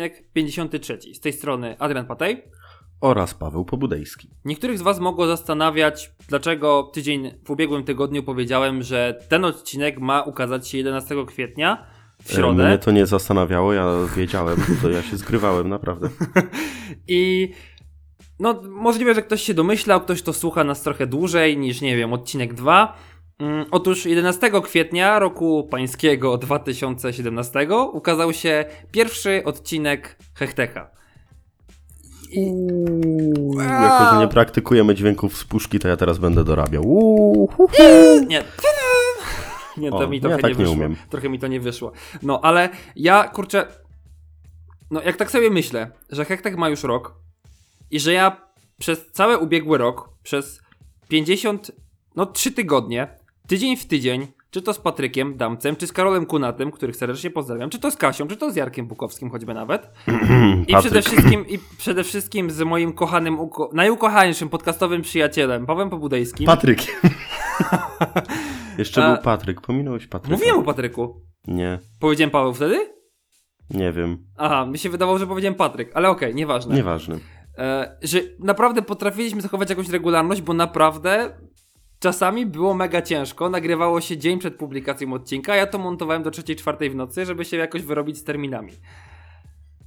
Odcinek 53. Z tej strony Adrian Patej. Oraz Paweł Pobudejski. Niektórych z Was mogło zastanawiać, dlaczego tydzień w ubiegłym tygodniu powiedziałem, że ten odcinek ma ukazać się 11 kwietnia w środę. Mnie to nie zastanawiało, ja wiedziałem, to ja się zgrywałem, naprawdę. I no, możliwe, że ktoś się domyślał, ktoś to słucha nas trochę dłużej niż, nie wiem, odcinek 2. Mm, otóż 11 kwietnia roku pańskiego 2017 ukazał się pierwszy odcinek Hechtecha. Uuu, jako, że nie praktykujemy dźwięków z puszki, to ja teraz będę dorabiał. Uuu, hu, hu. Nie. Nie, to O, mi ja trochę tak nie nie wyszło. umiem. Trochę mi to nie wyszło. No, ale ja, kurczę, no jak tak sobie myślę, że Hektek ma już rok i że ja przez cały ubiegły rok, przez 50, no 3 tygodnie, tydzień w tydzień, czy to z Patrykiem Damcem, czy z Karolem Kunatem, których serdecznie pozdrawiam, czy to z Kasią, czy to z Jarkiem Bukowskim choćby nawet. I przede wszystkim, i przede wszystkim z moim kochanym, uko- najukochańszym podcastowym przyjacielem, Pawłem Pobudejskim. Patryk. Jeszcze A- był Patryk, pominąłeś Patryka. Mówiłem o Patryku. Nie, Powiedziałem Paweł wtedy? nie wiem, Aha, mi się wydawało, że powiedziałem Patryk, ale okej, nieważne. nieważne. E, że naprawdę potrafiliśmy zachować jakąś regularność, bo naprawdę czasami było mega ciężko. Nagrywało się dzień przed publikacją odcinka, a ja to montowałem do 3-4 w nocy, żeby się jakoś wyrobić z terminami.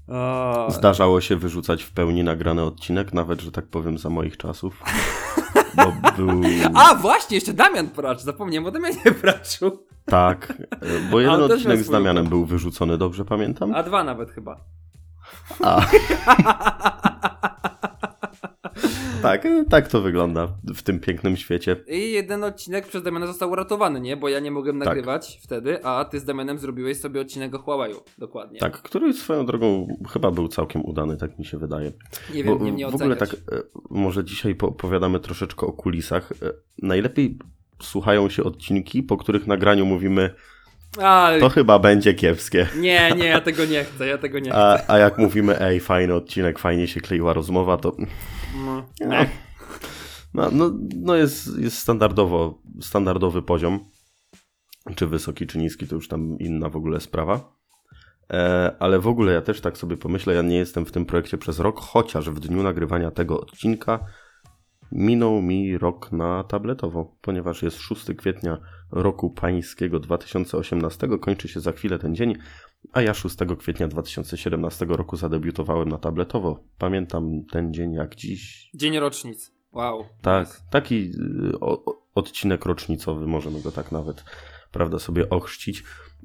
O, Zdarzało się wyrzucać w pełni nagrany odcinek, nawet, że tak powiem, za moich czasów. Bo był... A, właśnie, jeszcze Damian Pracz, zapomniałem o Damianie Praczu. Tak, bo jeden też odcinek z Damianem był wyrzucony, dobrze pamiętam? A dwa nawet chyba. A. tak, tak to wygląda w tym pięknym świecie. I jeden odcinek przez Damiana został uratowany, nie? Bo ja nie mogłem Tak. nagrywać wtedy, a ty z Damianem zrobiłeś sobie odcinek o Huawei'u. Dokładnie. Tak, który swoją drogą chyba był całkiem udany, tak mi się wydaje. Nie Bo wiem, nie mnie w ogóle tak, e, może dzisiaj po- opowiadamy troszeczkę o kulisach. E, Najlepiej słuchają się odcinki, po których nagraniu mówimy, A, to chyba będzie kiepskie. Nie, nie, ja tego nie chcę, ja tego nie chcę. A, a jak mówimy, ej, fajny odcinek, fajnie się kleiła rozmowa, to No, No. no, no, no jest, jest standardowo, standardowy poziom. Czy wysoki, czy niski, to już tam inna w ogóle sprawa. E, ale w ogóle ja też tak sobie pomyślę, ja nie jestem w tym projekcie przez rok, chociaż w dniu nagrywania tego odcinka minął mi rok na tabletowo, ponieważ jest 6 kwietnia roku pańskiego 2018, kończy się za chwilę ten dzień, a ja 6 kwietnia 2017 roku zadebiutowałem na tabletowo. Pamiętam ten dzień jak dziś, Dzień rocznic. Wow. tak, taki y, odcinek rocznicowy, możemy go tak nawet, prawda, sobie ochrzcić.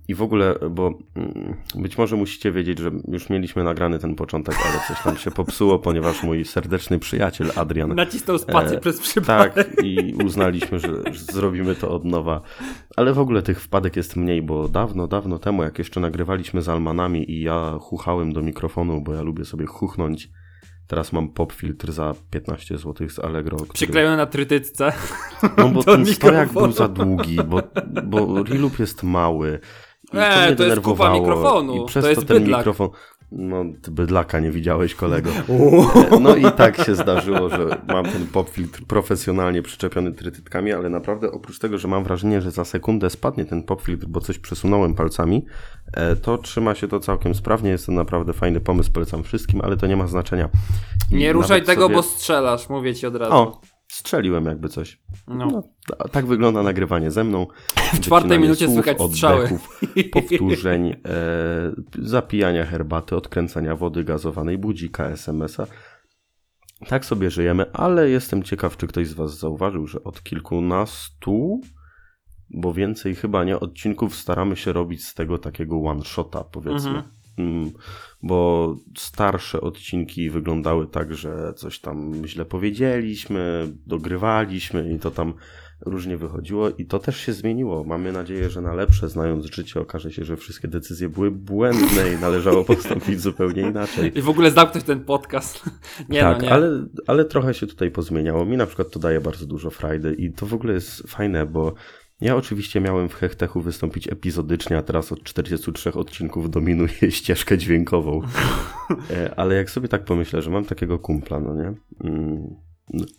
I w ogóle, bo mm, być może musicie wiedzieć, że już mieliśmy nagrany ten początek, ale coś tam się popsuło, ponieważ mój serdeczny przyjaciel Adrian Nacisnął spację E, przez przypadek. tak, i uznaliśmy, że, że zrobimy to od nowa. Ale w ogóle tych wpadek jest mniej, bo dawno, dawno temu, jak jeszcze nagrywaliśmy z Almanami i ja chuchałem do mikrofonu, bo ja lubię sobie chuchnąć. Teraz mam pop filtr za 15 zł z Allegro. Który... Przyklejony na trytytce. No bo ten stojak był za długi, bo, bo Reloop jest mały. I E, to mnie to jest kupa mikrofonu. I przez To to, jest ten bydlak. mikrofon. No, ty bydlaka nie widziałeś, kolego. No i tak się zdarzyło, że mam ten pop filtr profesjonalnie przyczepiony trytytkami, ale naprawdę oprócz tego, że mam wrażenie, że za sekundę spadnie ten pop filtr, bo coś przesunąłem palcami, e, to trzyma się to całkiem sprawnie. Jest to naprawdę fajny pomysł, polecam wszystkim, ale to nie ma znaczenia. I Nie ruszaj tego, sobie- bo strzelasz, mówię ci od razu. O, strzeliłem jakby coś. no. No, ta- tak wygląda nagrywanie ze mną. w czwartej minucie słów, słychać strzały. oddechów, powtórzeń, e, zapijania herbaty, odkręcania wody gazowanej, budzika, SMS-a. Tak sobie żyjemy, ale jestem ciekaw, czy ktoś z Was zauważył, że od kilkunastu, bo więcej chyba nie, odcinków staramy się robić z tego takiego one-shota, powiedzmy. Mhm. Bo starsze odcinki wyglądały tak, że coś tam źle powiedzieliśmy, dogrywaliśmy i to tam różnie wychodziło i to też się zmieniło. Mamy nadzieję, że na lepsze, znając życie, okaże się, że wszystkie decyzje były błędne i należało postąpić zupełnie inaczej. I w ogóle zamknąć ten podcast. Nie tak, no, nie. Ale, ale trochę się tutaj pozmieniało. Mi na przykład to daje bardzo dużo frajdy i to w ogóle jest fajne, bo ja oczywiście miałem w Hechtechu wystąpić epizodycznie, a teraz od 43 odcinków dominuję ścieżkę dźwiękową. E, ale jak sobie tak pomyślę, że mam takiego kumpla, no nie?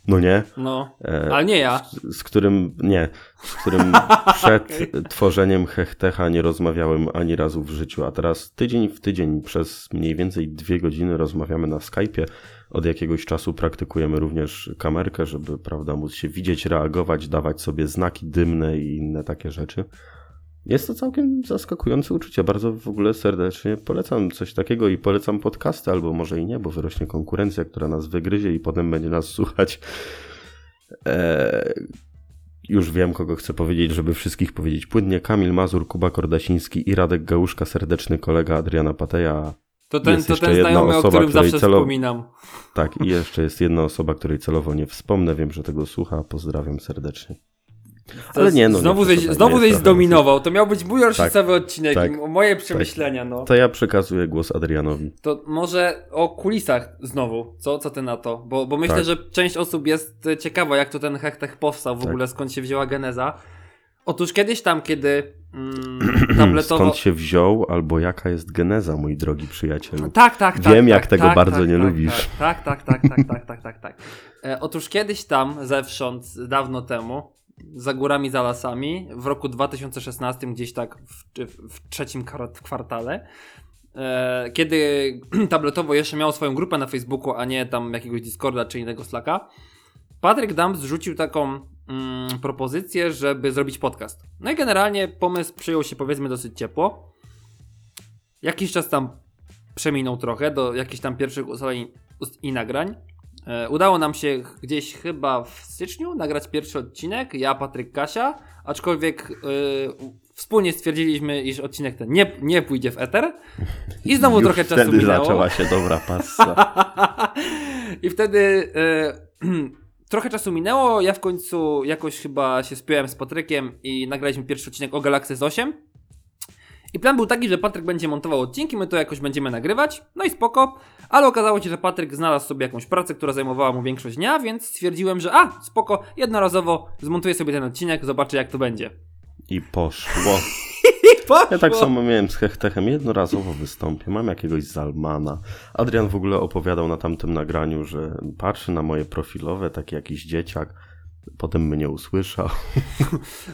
No nie. No, E, ale nie ja. z, z którym, nie, z którym przed tworzeniem Hechtecha nie rozmawiałem ani razu w życiu, a teraz tydzień w tydzień przez mniej więcej dwie godziny rozmawiamy na Skype'ie. Od jakiegoś czasu praktykujemy również kamerkę, żeby, prawda, móc się widzieć, reagować, dawać sobie znaki dymne i inne takie rzeczy. Jest to całkiem zaskakujące uczucie. Bardzo w ogóle serdecznie polecam coś takiego i polecam podcasty, albo może i nie, bo wyrośnie konkurencja, która nas wygryzie i potem będzie nas słuchać. Eee, już wiem, kogo chcę powiedzieć, żeby wszystkich powiedzieć płynnie. Kamil Mazur, Kuba Kordasiński i Radek Gałuszka, serdeczny kolega Adriana Pateja. To ten, Jest to jeszcze ten jedna znajomy, o osoba, którym której zawsze celo- wspominam. Tak, i jeszcze jest jedna osoba, której celowo nie wspomnę. Wiem, że tego słucha. Pozdrawiam serdecznie. To Ale nie, no. Znowu nie znowu zdominował. To miał być mój rocznicowy odcinek tak, moje przemyślenia, no. To ja przekazuję głos Adrianowi. To może o kulisach znowu. Co, co ty na to? Bo, bo myślę, Tak. że część osób jest ciekawa, jak to ten hechtech powstał, w Tak. ogóle skąd się wzięła geneza. Otóż kiedyś tam, kiedy mm, tabletowo... Skąd się wziął, albo jaka jest geneza, mój drogi przyjacielu? Tak, tak, tak. Wiem, tak, jak tego tak, bardzo tak, nie tak, lubisz. Tak, tak, tak, tak, tak, tak, tak, tak. E, otóż kiedyś tam, zewsząd, dawno temu, za górami, za lasami, w roku 2016, gdzieś tak w, w, trzecim kwar- kwartale, e, kiedy tabletowo jeszcze miał swoją grupę na Facebooku, a nie tam jakiegoś Discorda czy innego Slacka, Patryk Dam zrzucił taką mm, propozycję, żeby zrobić podcast. No i generalnie pomysł przyjął się powiedzmy dosyć ciepło. Jakiś czas tam przeminął trochę do jakichś tam pierwszych ustaleń ust- i nagrań. E, udało nam się gdzieś chyba w styczniu nagrać pierwszy odcinek, ja, Patryk, Kasia, aczkolwiek e, wspólnie stwierdziliśmy, iż odcinek ten nie, nie pójdzie w eter. I znowu Już trochę czasu wtedy minęło. zaczęła się dobra passa. I wtedy e, trochę czasu minęło, ja w końcu jakoś chyba się spiąłem z Patrykiem i nagraliśmy pierwszy odcinek o Galaxy S8. I plan był taki, że Patryk będzie montował odcinki, my to jakoś będziemy nagrywać, no i spoko, ale okazało się, że Patryk znalazł sobie jakąś pracę, która zajmowała mu większość dnia, więc stwierdziłem, że a, spoko, jednorazowo zmontuję sobie ten odcinek, zobaczę jak to będzie. I poszło. I poszło. Ja tak samo miałem z Hechtechem. Jednorazowo wystąpię. Mam jakiegoś Zalmana. Adrian w ogóle opowiadał na tamtym nagraniu, że patrzy na moje profilowe, taki jakiś dzieciak. Potem mnie usłyszał.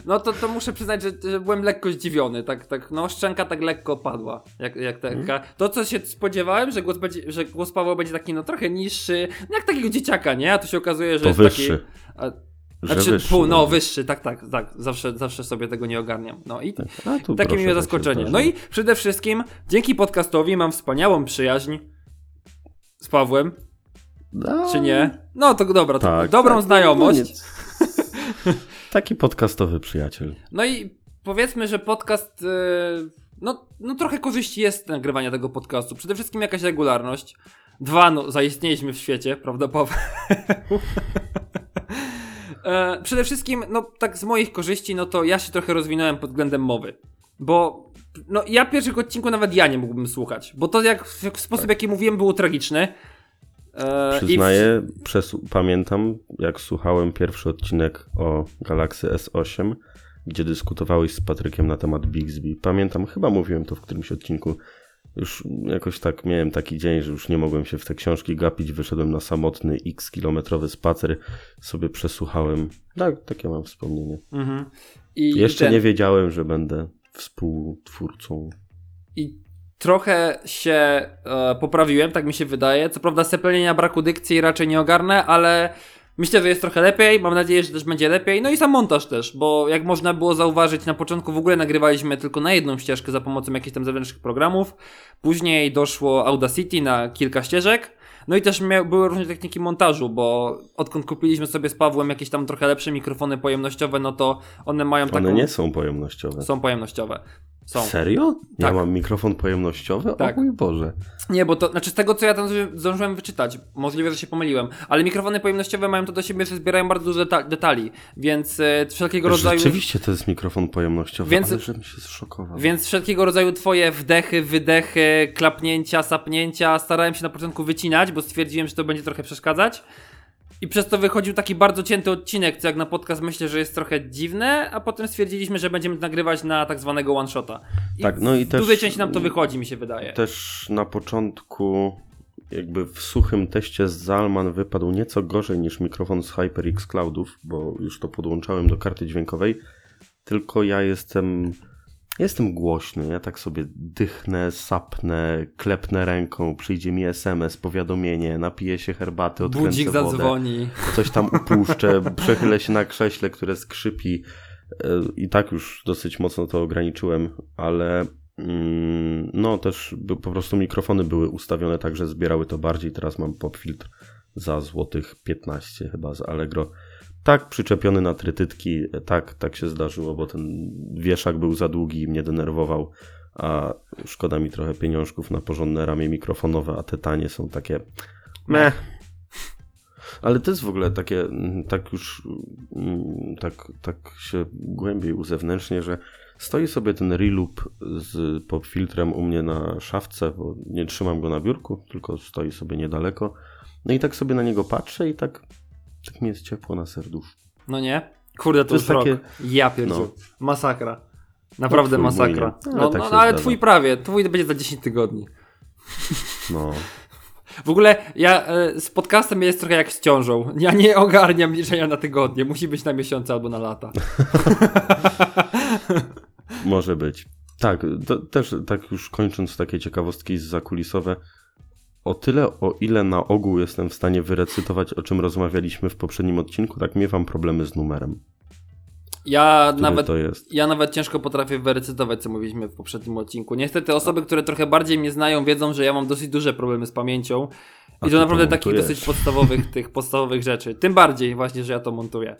No to, to muszę przyznać, że, że byłem lekko zdziwiony. Tak, tak, no szczęka tak lekko padła. Jak, jak taka. Mhm. To, co się spodziewałem, że głos, będzie, że głos Pawła będzie taki no trochę niższy, no jak takiego dzieciaka, nie? A tu się okazuje, że To jest wyższy. taki. A, znaczy, wyższy, pół, no no. wyższy, tak, tak, tak. Zawsze, zawsze sobie tego nie ogarniam. No i tu takie miłe tak zaskoczenie. No i przede wszystkim dzięki podcastowi mam wspaniałą przyjaźń z Pawłem, A, czy nie? No to dobra, to Tak, dobrą tak, znajomość. no nic. Taki podcastowy przyjaciel. No i powiedzmy, że podcast. e, no, no trochę korzyści jest z nagrywania tego podcastu. Przede wszystkim jakaś regularność. Dwa, no zaistnieliśmy w świecie, prawda, Paweł? Przede wszystkim, no tak z moich korzyści, no to ja się trochę rozwinąłem pod względem mowy. Bo no ja pierwszych odcinku nawet ja nie mógłbym słuchać. Bo to jak, jak sposób, jaki mówiłem, było tragiczny. E, i w- Przyznaję, przes- pamiętam jak słuchałem pierwszy odcinek o Galaxy S8, gdzie dyskutowałeś z Patrykiem na temat Bixby. Pamiętam, chyba mówiłem to w którymś odcinku. Już jakoś tak miałem taki dzień, że już nie mogłem się w te książki gapić. Wyszedłem na samotny x kilometrowy spacer, sobie przesłuchałem. Tak, takie mam wspomnienie. Mhm. I Jeszcze ten- nie wiedziałem, że będę współtwórcą. I trochę się e, poprawiłem, tak mi się wydaje. Co prawda seplenienia braku dykcji raczej nie ogarnę, ale myślę, że jest trochę lepiej. Mam nadzieję, że też będzie lepiej. No i sam montaż też, bo jak można było zauważyć, na początku w ogóle nagrywaliśmy tylko na jedną ścieżkę za pomocą jakichś tam zewnętrznych programów. Później doszło Audacity na kilka ścieżek. No i też mia- były różne techniki montażu, bo odkąd kupiliśmy sobie z Pawłem jakieś tam trochę lepsze mikrofony pojemnościowe, no to one mają taką... One nie są pojemnościowe. Są pojemnościowe. Są. Serio? Ja Tak. mam mikrofon pojemnościowy? Tak. O mój Boże. Nie, bo to, znaczy z tego co ja tam zdąży- zdążyłem wyczytać, możliwe, że się pomyliłem, ale mikrofony pojemnościowe mają to do siebie, że zbierają bardzo dużo deta- detali, więc e, wszelkiego rodzaju... Rzeczywiście to jest mikrofon pojemnościowy, Więc- ale żebym się zszokował. Więc wszelkiego rodzaju twoje wdechy, wydechy, klapnięcia, sapnięcia starałem się na początku wycinać, bo stwierdziłem, że to będzie trochę przeszkadzać. I przez to wychodził taki bardzo cięty odcinek, co jak na podcast myślę, że jest trochę dziwne, a potem stwierdziliśmy, że będziemy nagrywać na tak zwanego one-shota. I Tak, no i też- dużej części nam to wychodzi, mi się wydaje. Też na początku jakby w suchym teście z Zalman wypadł nieco gorzej niż mikrofon z HyperX Cloudów, bo już to podłączałem do karty dźwiękowej, tylko ja jestem jestem głośny, ja tak sobie dychnę, sapnę, klepnę ręką, przyjdzie mi SMS, powiadomienie, napiję się herbaty, odkręcę Budzik wodę, zadzwoni. coś tam upuszczę, przechylę się na krześle, które skrzypi e, i tak już dosyć mocno to ograniczyłem, ale mm, no też po prostu mikrofony były ustawione tak, że zbierały to bardziej, teraz mam pop filtr za złotych 15 chyba z Allegro. Tak, przyczepiony na trytytki, tak, tak się zdarzyło, bo ten wieszak był za długi i mnie denerwował, a szkoda mi trochę pieniążków na porządne ramię mikrofonowe, a te tanie są takie meh. Ale to jest w ogóle takie, mm, tak już, mm, tak, tak się głębiej uzewnętrznie, że stoi sobie ten reloop z pop filtrem u mnie na szafce, bo nie trzymam go na biurku, tylko stoi sobie niedaleko. No i tak sobie na niego patrzę i tak tak mi jest ciepło na serduszku. No nie? Kurde, to, To jest takie-. Ja pierdziu. No. Masakra. Naprawdę No, masakra. nie. Ale No, tak no, no, ale twój prawie. Twój będzie za 10 tygodni. No. W ogóle ja e, z podcastem jest trochę jak z ciążą. Ja nie ogarniam liczenia na tygodnie. Musi być na miesiące albo na lata. Może być. Tak, to, też tak już kończąc takie ciekawostki zakulisowe, o tyle, o ile na ogół jestem w stanie wyrecytować, o czym rozmawialiśmy w poprzednim odcinku, tak miewam problemy z numerem. Ja nawet. Ja nawet ciężko potrafię wyrecytować, co mówiliśmy w poprzednim odcinku. Niestety osoby, które trochę bardziej mnie znają, wiedzą, że ja mam dosyć duże problemy z pamięcią. A I to to naprawdę takich dosyć podstawowych, tych podstawowych rzeczy. Tym bardziej właśnie, że ja to montuję.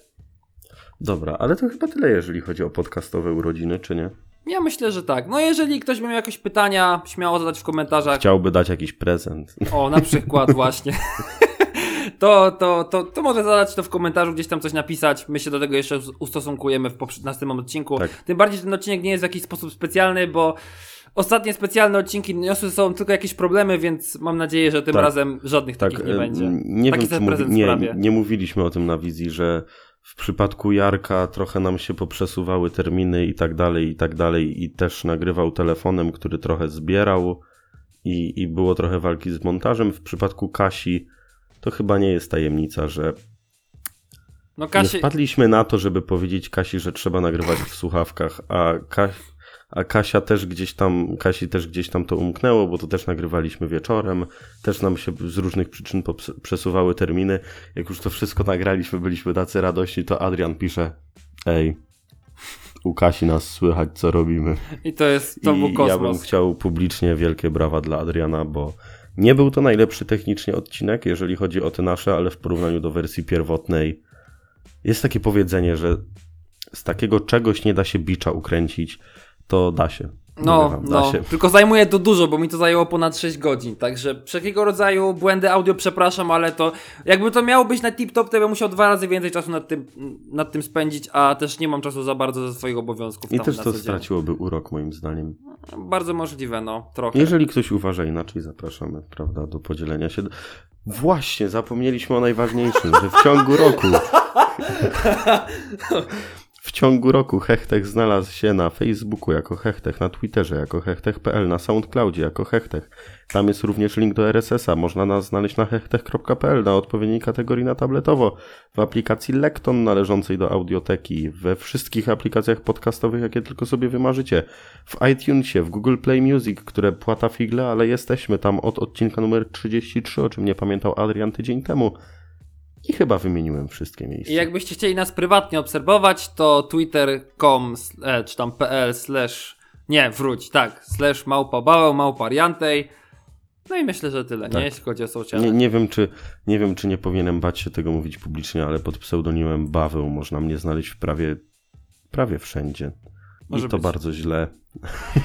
Dobra, ale to chyba tyle, jeżeli chodzi o podcastowe urodziny, czy nie? Ja myślę, że tak. No jeżeli ktoś miał jakieś pytania, śmiało zadać w komentarzach. Chciałby dać jakiś prezent. O, na przykład właśnie. To, to, to, to może zadać to w komentarzu, gdzieś tam coś napisać. My się do tego jeszcze ustosunkujemy w następnym odcinku. Tak. Tym bardziej, że ten odcinek nie jest w jakiś sposób specjalny, bo ostatnie specjalne odcinki niosły ze sobą tylko jakieś problemy, więc mam nadzieję, że tym Tak. razem żadnych Tak, takich nie będzie. Nie Taki wiem, mówi, nie, nie mówiliśmy o tym na wizji, że w przypadku Jarka trochę nam się poprzesuwały terminy i tak dalej, i tak dalej, i też nagrywał telefonem, który trochę zbierał i, i było trochę walki z montażem. W przypadku Kasi to chyba nie jest tajemnica, że No nie Kasi, wpadliśmy na to, żeby powiedzieć Kasi, że trzeba nagrywać w słuchawkach, a, Ka a Kasia też gdzieś tam, Kasi też gdzieś tam to umknęło, bo to też nagrywaliśmy wieczorem, też nam się z różnych przyczyn przesuwały terminy. Jak już to wszystko nagraliśmy, byliśmy tacy radośni, to Adrian pisze, ej, u Kasi nas słychać, co robimy. i to jest, to był I ja bym kosmos. chciał publicznie wielkie brawa dla Adriana, bo nie był to najlepszy technicznie odcinek, jeżeli chodzi o te nasze, ale w porównaniu do wersji pierwotnej jest takie powiedzenie, że z takiego czegoś nie da się bicza ukręcić, to da się. No, wam, da no, się. tylko zajmuje to dużo, bo mi to zajęło ponad 6 godzin, także wszelkiego rodzaju błędy audio przepraszam, ale to jakby to miało być na tip-top, to ja bym musiał dwa razy więcej czasu nad tym, nad tym spędzić, a też nie mam czasu za bardzo ze swoich obowiązków I też to straciłoby urok moim zdaniem. Bardzo możliwe, no, trochę. Jeżeli ktoś uważa inaczej, zapraszamy, prawda, do podzielenia się. Właśnie, zapomnieliśmy o najważniejszym, że w ciągu roku. W ciągu roku Hechtech znalazł się na Facebooku jako Hechtech, na Twitterze jako Hechtech.pl, na Soundcloudzie jako Hechtech. Tam jest również link do RSS-a. Można nas znaleźć na hechtech.pl na odpowiedniej kategorii na tabletowo, w aplikacji Lekton należącej do audioteki, we wszystkich aplikacjach podcastowych, jakie tylko sobie wymarzycie, w iTunesie, w Google Play Music, które płata figle, ale jesteśmy tam od odcinka numer 33, o czym nie pamiętał Adrian tydzień temu. I chyba wymieniłem wszystkie miejsca. I jakbyście chcieli nas prywatnie obserwować, to twitter.com e, czy tam pl slash nie, wróć, tak, slash małpa baweł, małpa riantej. No i myślę, że tyle, Tak. nie? Jeśli chodzi o social. Nie, nie, wiem, czy, nie wiem, czy nie powinienem bać się tego mówić publicznie, ale pod pseudonimem Baweł można mnie znaleźć w prawie, prawie wszędzie. Może I to być. bardzo źle.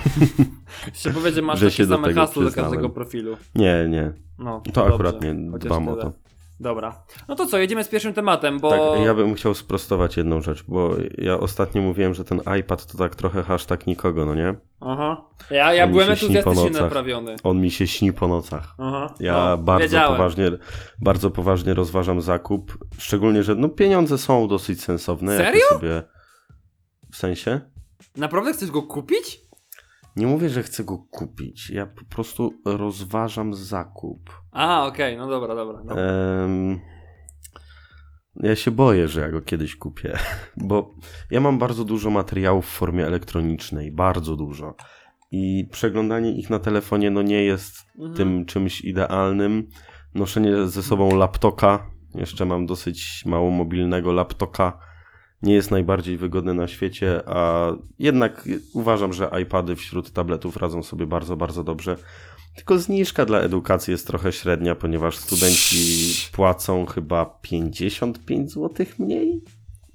Się powie, że masz że takie same hasło do każdego profilu. Nie, nie. No, To dobrze, akurat nie dbam o to. Dobra. No to co, jedziemy z pierwszym tematem, bo... Tak, ja bym chciał sprostować jedną rzecz, bo ja ostatnio mówiłem, że ten iPad to tak trochę hashtag nikogo, no nie? Aha. Ja, ja On byłem entuzjastycznie naprawiony. On mi się śni po nocach. Aha. Ja no, bardzo wiedziałem. poważnie, bardzo poważnie rozważam zakup. Szczególnie, że no pieniądze są dosyć sensowne. Serio? Sobie... W sensie? Naprawdę chcesz go kupić? Nie mówię, że chcę go kupić. Ja po prostu rozważam zakup. A, okej, okay. no dobra, dobra. dobra. Um, ja się boję, że ja go kiedyś kupię, bo ja mam bardzo dużo materiałów w formie elektronicznej, bardzo dużo. I przeglądanie ich na telefonie no nie jest mhm. tym czymś idealnym. Noszenie ze sobą laptopa, jeszcze mam dosyć mało mobilnego laptopa, nie jest najbardziej wygodne na świecie, a jednak uważam, że iPady wśród tabletów radzą sobie bardzo, bardzo dobrze. Tylko zniżka dla edukacji jest trochę średnia, ponieważ studenci płacą chyba 55 zł mniej.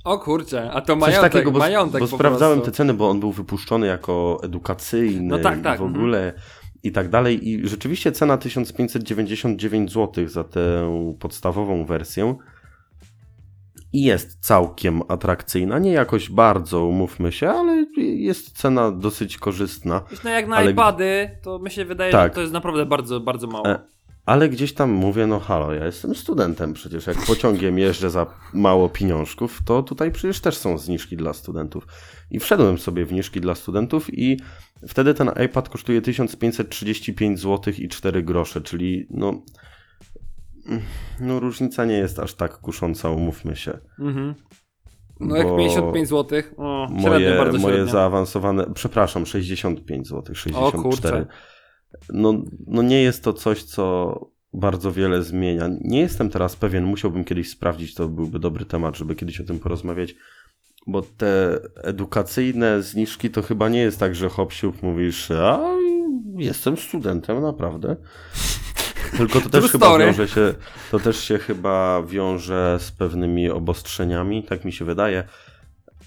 O kurczę, a to majątek, takiego, bo, majątek bo sprawdzałem prostu. te ceny, bo on był wypuszczony jako edukacyjny no tak, tak. w mhm. ogóle i tak dalej. I rzeczywiście cena 1599 zł za tę podstawową wersję jest całkiem atrakcyjna. Nie jakoś bardzo, umówmy się, ale jest cena dosyć korzystna. No jak na ale... iPady, to mi się wydaje, tak. że to jest naprawdę bardzo, bardzo mało. E, ale gdzieś tam mówię, no halo, ja jestem studentem przecież, jak pociągiem jeżdżę za mało pieniążków, to tutaj przecież też są zniżki dla studentów. I wszedłem sobie w zniżki dla studentów i wtedy ten iPad kosztuje 1535 zł i 4 grosze, czyli no no różnica nie jest aż tak kusząca, umówmy się. Mhm. No jak 55 zł, o, moje, bardzo moje zaawansowane, przepraszam, 65 zł, 64. No, no nie jest to coś, co bardzo wiele zmienia. Nie jestem teraz pewien, musiałbym kiedyś sprawdzić, to byłby dobry temat, żeby kiedyś o tym porozmawiać, bo te edukacyjne zniżki to chyba nie jest tak, że hop mówisz, a jestem studentem, naprawdę. Tylko to też chyba wiąże się, to też się chyba wiąże z pewnymi obostrzeniami, tak mi się wydaje.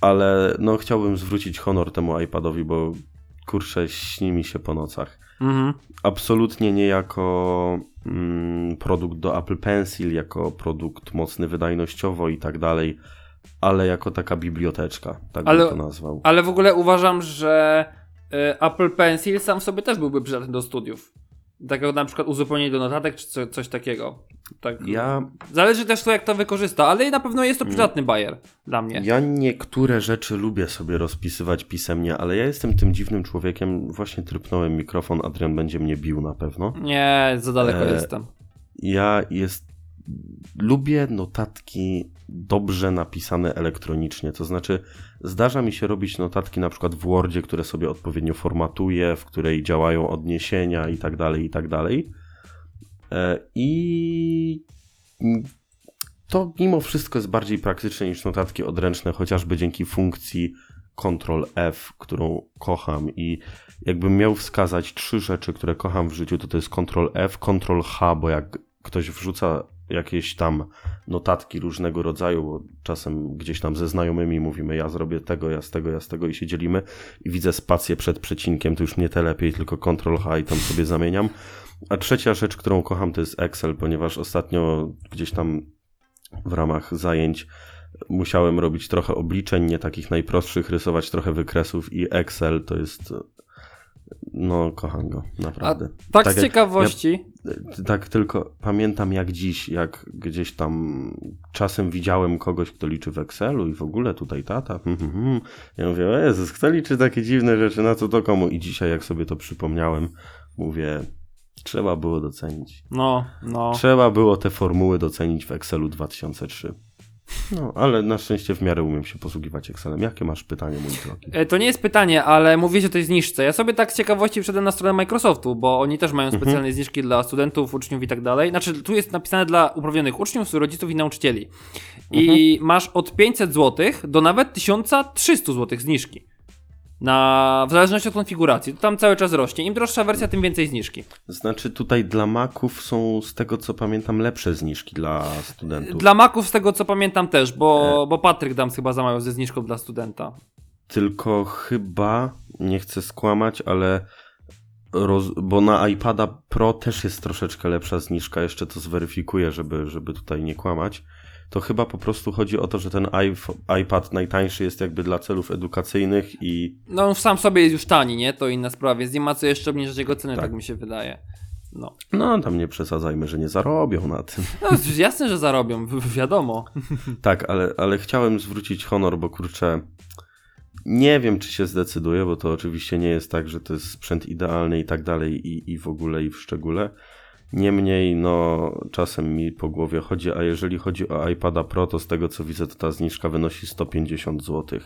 Ale no chciałbym zwrócić honor temu iPadowi, bo kurczę, śni mi się po nocach. Mhm. Absolutnie nie jako mm, produkt do Apple Pencil, jako produkt mocny wydajnościowo i tak dalej, ale jako taka biblioteczka, tak ale, bym to nazwał. Ale w ogóle uważam, że y, Apple Pencil sam w sobie też byłby przydatny do studiów. Takiego na przykład uzupełnienie do notatek, czy co, coś takiego. Tak. Ja... Zależy też to, jak to wykorzysta, ale na pewno jest to przydatny bajer dla mnie. Ja niektóre rzeczy lubię sobie rozpisywać pisemnie, ale ja jestem tym dziwnym człowiekiem. Właśnie trypnąłem mikrofon, Adrian będzie mnie bił na pewno. Nie, za daleko e... jestem. Ja jest lubię notatki dobrze napisane elektronicznie. To znaczy, zdarza mi się robić notatki na przykład w Wordzie, które sobie odpowiednio formatuję, w której działają odniesienia i tak dalej, i tak dalej. E, I to mimo wszystko jest bardziej praktyczne niż notatki odręczne, chociażby dzięki funkcji Ctrl F, którą kocham i jakbym miał wskazać trzy rzeczy, które kocham w życiu, to to jest Ctrl F, Ctrl H, bo jak ktoś wrzuca jakieś tam notatki różnego rodzaju, bo czasem gdzieś tam ze znajomymi mówimy, ja zrobię tego, ja z tego, ja z tego i się dzielimy i widzę spację przed przecinkiem, to już nie te lepiej, tylko Ctrl H i tam sobie zamieniam. A trzecia rzecz, którą kocham, to jest Excel, ponieważ ostatnio gdzieś tam w ramach zajęć musiałem robić trochę obliczeń, nie takich najprostszych, rysować trochę wykresów i Excel to jest no, kocham go, naprawdę. A tak, tak z ciekawości. Ja, tak tylko pamiętam jak dziś, jak gdzieś tam czasem widziałem kogoś, kto liczy w Excelu i w ogóle tutaj tata. Hmm, hmm, hmm. Ja mówię, o Jezus, kto liczy takie dziwne rzeczy, na co to komu? I dzisiaj jak sobie to przypomniałem, mówię, trzeba było docenić. No, no. Trzeba było te formuły docenić w Excelu 2003. No, ale na szczęście w miarę umiem się posługiwać Excelem. Jakie masz pytanie, mój drogi? E, to nie jest pytanie, ale mówię, że to jest zniżce. Ja sobie tak z ciekawości wszedłem na stronę Microsoftu, bo oni też mają mhm. specjalne mhm. zniżki dla studentów, uczniów i tak dalej. Znaczy, tu jest napisane dla uprawnionych uczniów, rodziców i nauczycieli. I mhm. masz od 500 zł do nawet 1300 zł zniżki. Na, w zależności od konfiguracji. To tam cały czas rośnie. Im droższa wersja, tym więcej zniżki. Znaczy tutaj dla Maców są z tego co pamiętam lepsze zniżki dla studentów. Dla Maców z tego co pamiętam też, bo, e... bo Patryk Dams chyba zamawiał ze zniżką dla studenta. Tylko chyba, nie chcę skłamać, ale roz... bo na iPada Pro też jest troszeczkę lepsza zniżka. Jeszcze to zweryfikuję, żeby, żeby tutaj nie kłamać to chyba po prostu chodzi o to, że ten iPad najtańszy jest jakby dla celów edukacyjnych i... No on sam sobie jest już tani, nie? To inna sprawa, więc nie ma co jeszcze obniżyć jego ceny, tak, tak mi się wydaje. No. no, tam nie przesadzajmy, że nie zarobią na tym. No, jasne, że zarobią, wiadomo. tak, ale, ale chciałem zwrócić honor, bo kurczę, Nie wiem, czy się zdecyduję, bo to oczywiście nie jest tak, że to jest sprzęt idealny i tak dalej, i, i w ogóle, i w szczególe. Niemniej, no, czasem mi po głowie chodzi, a jeżeli chodzi o iPada Pro, to z tego co widzę, to ta zniżka wynosi 150 zł.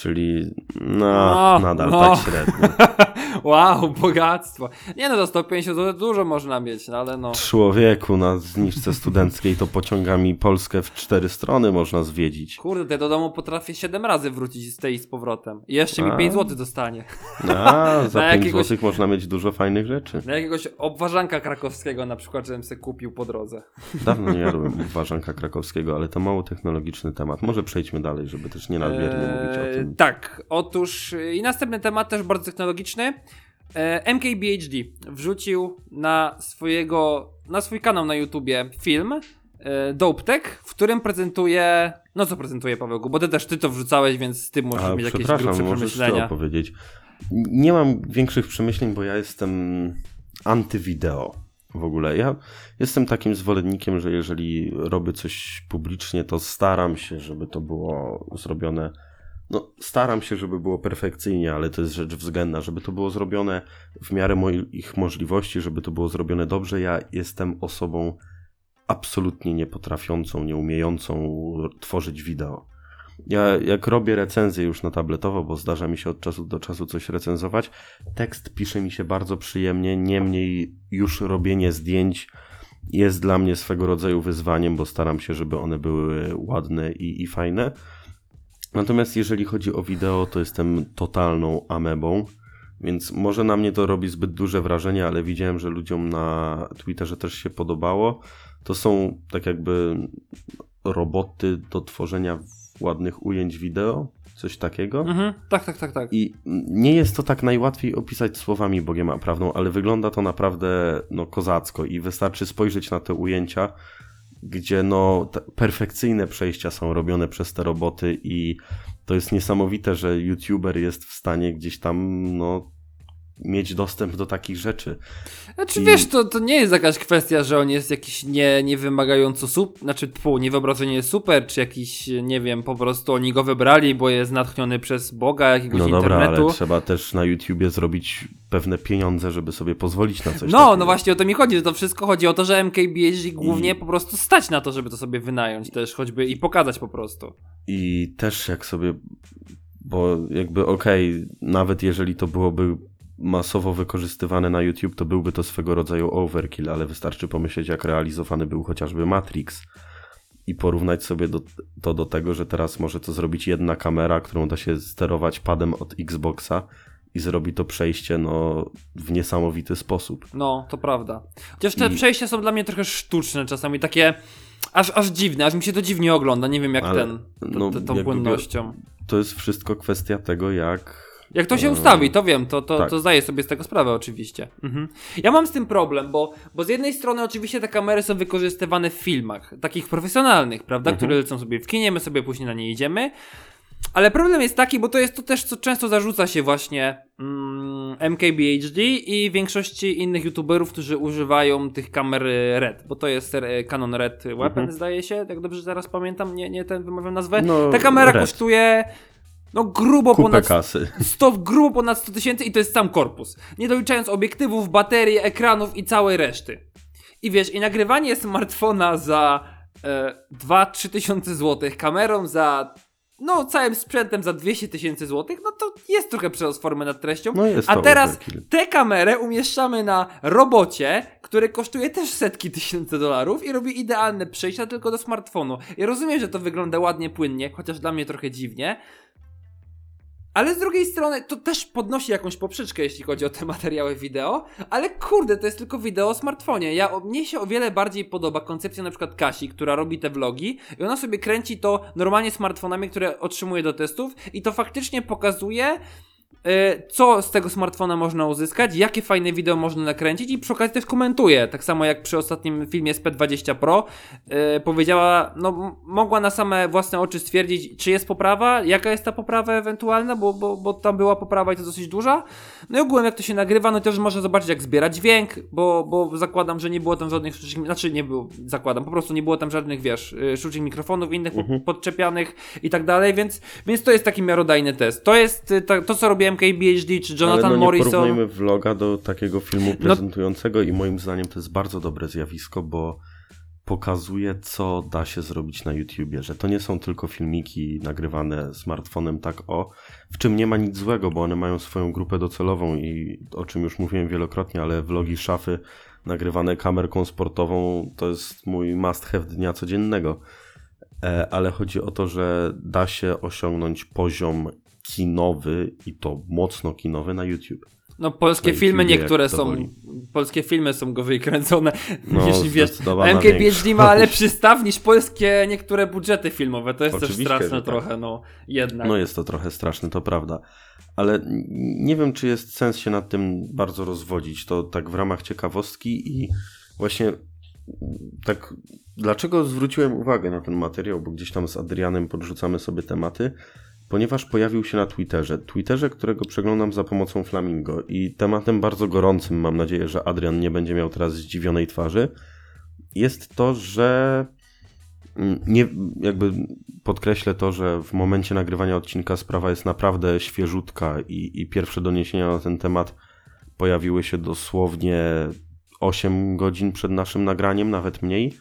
Czyli no, nadal no. tak średnio. wow, bogactwo. Nie no, za 150 zł dużo można mieć, no ale no. Człowieku, na zniżce studenckiej to pociągami Polskę w cztery strony można zwiedzić. Kurde, do domu potrafię 7 razy wrócić z tej z powrotem. I jeszcze mi 5 zł dostanie. A, za 5 jakiegoś, zł można mieć dużo fajnych rzeczy. Na jakiegoś obwarzanka krakowskiego na przykład, żebym sobie kupił po drodze. Dawno nie jadłem obwarzanka krakowskiego, ale to mało technologiczny temat. Może przejdźmy dalej, żeby też nie nadmiernie eee, mówić o tym. Tak, otóż y, i następny temat też bardzo technologiczny. E, MKBHD wrzucił na swojego, na swój kanał na YouTubie film e, Dope Tech, w którym prezentuje, no co prezentuje Pawełku, bo ty też ty to wrzucałeś, więc ty możesz A, mieć jakieś grubsze przemyślenia. powiedzieć. Nie mam większych przemyśleń, bo ja jestem antywideo w ogóle. Ja jestem takim zwolennikiem, że jeżeli robię coś publicznie, to staram się, żeby to było zrobione no, staram się, żeby było perfekcyjnie, ale to jest rzecz względna, żeby to było zrobione w miarę moich możliwości, żeby to było zrobione dobrze. Ja jestem osobą absolutnie niepotrafiącą, nieumiejącą tworzyć wideo. Ja jak robię recenzję już na tabletowo, bo zdarza mi się od czasu do czasu coś recenzować, tekst pisze mi się bardzo przyjemnie, niemniej już robienie zdjęć jest dla mnie swego rodzaju wyzwaniem, bo staram się, żeby one były ładne i, i fajne. Natomiast jeżeli chodzi o wideo, to jestem totalną amebą, więc może na mnie to robi zbyt duże wrażenie, ale widziałem, że ludziom na Twitterze też się podobało. To są tak jakby roboty do tworzenia ładnych ujęć wideo, coś takiego. Mhm, tak, tak, tak, tak. I nie jest to tak najłatwiej opisać słowami Bogiem a prawdą, ale wygląda to naprawdę no, kozacko i wystarczy spojrzeć na te ujęcia gdzie no perfekcyjne przejścia są robione przez te roboty i to jest niesamowite, że youtuber jest w stanie gdzieś tam no mieć dostęp do takich rzeczy. Znaczy I... wiesz, to, to nie jest jakaś kwestia, że on jest jakiś nie, niewymagająco super, znaczy pół, niewyobrażenie super, czy jakiś, nie wiem, po prostu oni go wybrali, bo jest natchniony przez Boga jakiegoś no dobra, internetu. ale trzeba też na YouTubie zrobić pewne pieniądze, żeby sobie pozwolić na coś No, takiego. no właśnie o to mi chodzi, że to wszystko chodzi o to, że MKBHD głównie I... po prostu stać na to, żeby to sobie wynająć też choćby i pokazać po prostu. I też jak sobie bo jakby okej, okay, nawet jeżeli to byłoby masowo wykorzystywane na YouTube, to byłby to swego rodzaju overkill, ale wystarczy pomyśleć, jak realizowany był chociażby Matrix i porównać sobie do, to do tego, że teraz może to zrobić jedna kamera, którą da się sterować padem od Xboxa i zrobi to przejście no, w niesamowity sposób. No, to prawda. Chociaż te I... przejścia są dla mnie trochę sztuczne czasami, takie aż, aż dziwne, aż mi się to dziwnie ogląda, nie wiem jak Ale, ten, no, tą płynnością. To jest wszystko kwestia tego, jak jak to się ustawi, to wiem, to, to, tak. to zdaję sobie z tego sprawę oczywiście. Mhm. Ja mam z tym problem, bo, bo z jednej strony oczywiście te kamery są wykorzystywane w filmach, takich profesjonalnych, prawda, mhm. które lecą sobie w kinie, my sobie później na nie idziemy. Ale problem jest taki, bo to jest to też, co często zarzuca się właśnie mm, MKBHD i większości innych youtuberów, którzy używają tych kamer RED, bo to jest Canon Red Weapon, mhm. zdaje się, tak dobrze zaraz pamiętam, nie, nie ten wymawiam nazwę. No, Ta kamera Red. kosztuje no grubo Kupę ponad kasy. 100, grubo ponad 100 tysięcy i to jest sam korpus. Nie doliczając obiektywów, baterii, ekranów i całej reszty. I wiesz, i nagrywanie smartfona za e, 2-3 tysiące złotych, kamerą za no całym sprzętem za 200 tysięcy złotych, no to jest trochę przerost formy nad treścią. No A teraz tę kamerę umieszczamy na robocie, który kosztuje też setki tysięcy dolarów i robi idealne przejścia tylko do smartfonu. Ja rozumiem, że to wygląda ładnie, płynnie, chociaż dla mnie trochę dziwnie, ale z drugiej strony to też podnosi jakąś poprzeczkę, jeśli chodzi o te materiały wideo, ale kurde, to jest tylko wideo o smartfonie. Ja, mnie się o wiele bardziej podoba koncepcja na przykład Kasi, która robi te vlogi i ona sobie kręci to normalnie smartfonami, które otrzymuje do testów i to faktycznie pokazuje co z tego smartfona można uzyskać, jakie fajne wideo można nakręcić i przy okazji też komentuje. Tak samo jak przy ostatnim filmie z P20 Pro y, powiedziała, no mogła na same własne oczy stwierdzić, czy jest poprawa, jaka jest ta poprawa ewentualna, bo, bo, bo tam była poprawa i to dosyć duża. No i ogółem jak to się nagrywa, no też można zobaczyć jak zbiera dźwięk, bo, bo zakładam, że nie było tam żadnych sztucznych, znaczy nie było, zakładam, po prostu nie było tam żadnych, wiesz, y, sztucznych mikrofonów innych mhm. podczepianych i tak dalej, więc, więc to jest taki miarodajny test. To jest to, co robi MKBHD czy Jonathan Ale no Morrison. Nie porównajmy vloga do takiego filmu no- prezentującego no... i moim zdaniem to jest bardzo dobre zjawisko, bo pokazuje, co da się zrobić na YouTubie, że to nie są tylko filmiki nagrywane smartfonem tak o, w czym nie ma nic złego, bo one mają swoją grupę docelową i o czym już mówiłem wielokrotnie, ale vlogi szafy nagrywane kamerką sportową to jest mój must have dnia codziennego. E, ale chodzi o to, że da się osiągnąć poziom kinowy i to mocno kinowy na YouTube. No polskie filmy niektóre są, polskie filmy są go wykręcone, no, jeśli wiesz, MKBHD ma lepszy staw niż polskie niektóre budżety filmowe, to jest Oczywiście, też straszne tak. trochę, no jednak. No jest to trochę straszne, to prawda, ale nie wiem, czy jest sens się nad tym bardzo rozwodzić, to tak w ramach ciekawostki i właśnie tak, dlaczego zwróciłem uwagę na ten materiał, bo gdzieś tam z Adrianem podrzucamy sobie tematy, ponieważ pojawił się na Twitterze. Twitterze, którego przeglądam za pomocą Flamingo i tematem bardzo gorącym, mam nadzieję, że Adrian nie będzie miał teraz zdziwionej twarzy, jest to, że mm, nie, jakby podkreślę to, że w momencie nagrywania odcinka sprawa jest naprawdę świeżutka i, i pierwsze doniesienia na ten temat pojawiły się dosłownie 8 godzin przed naszym nagraniem, nawet mniej,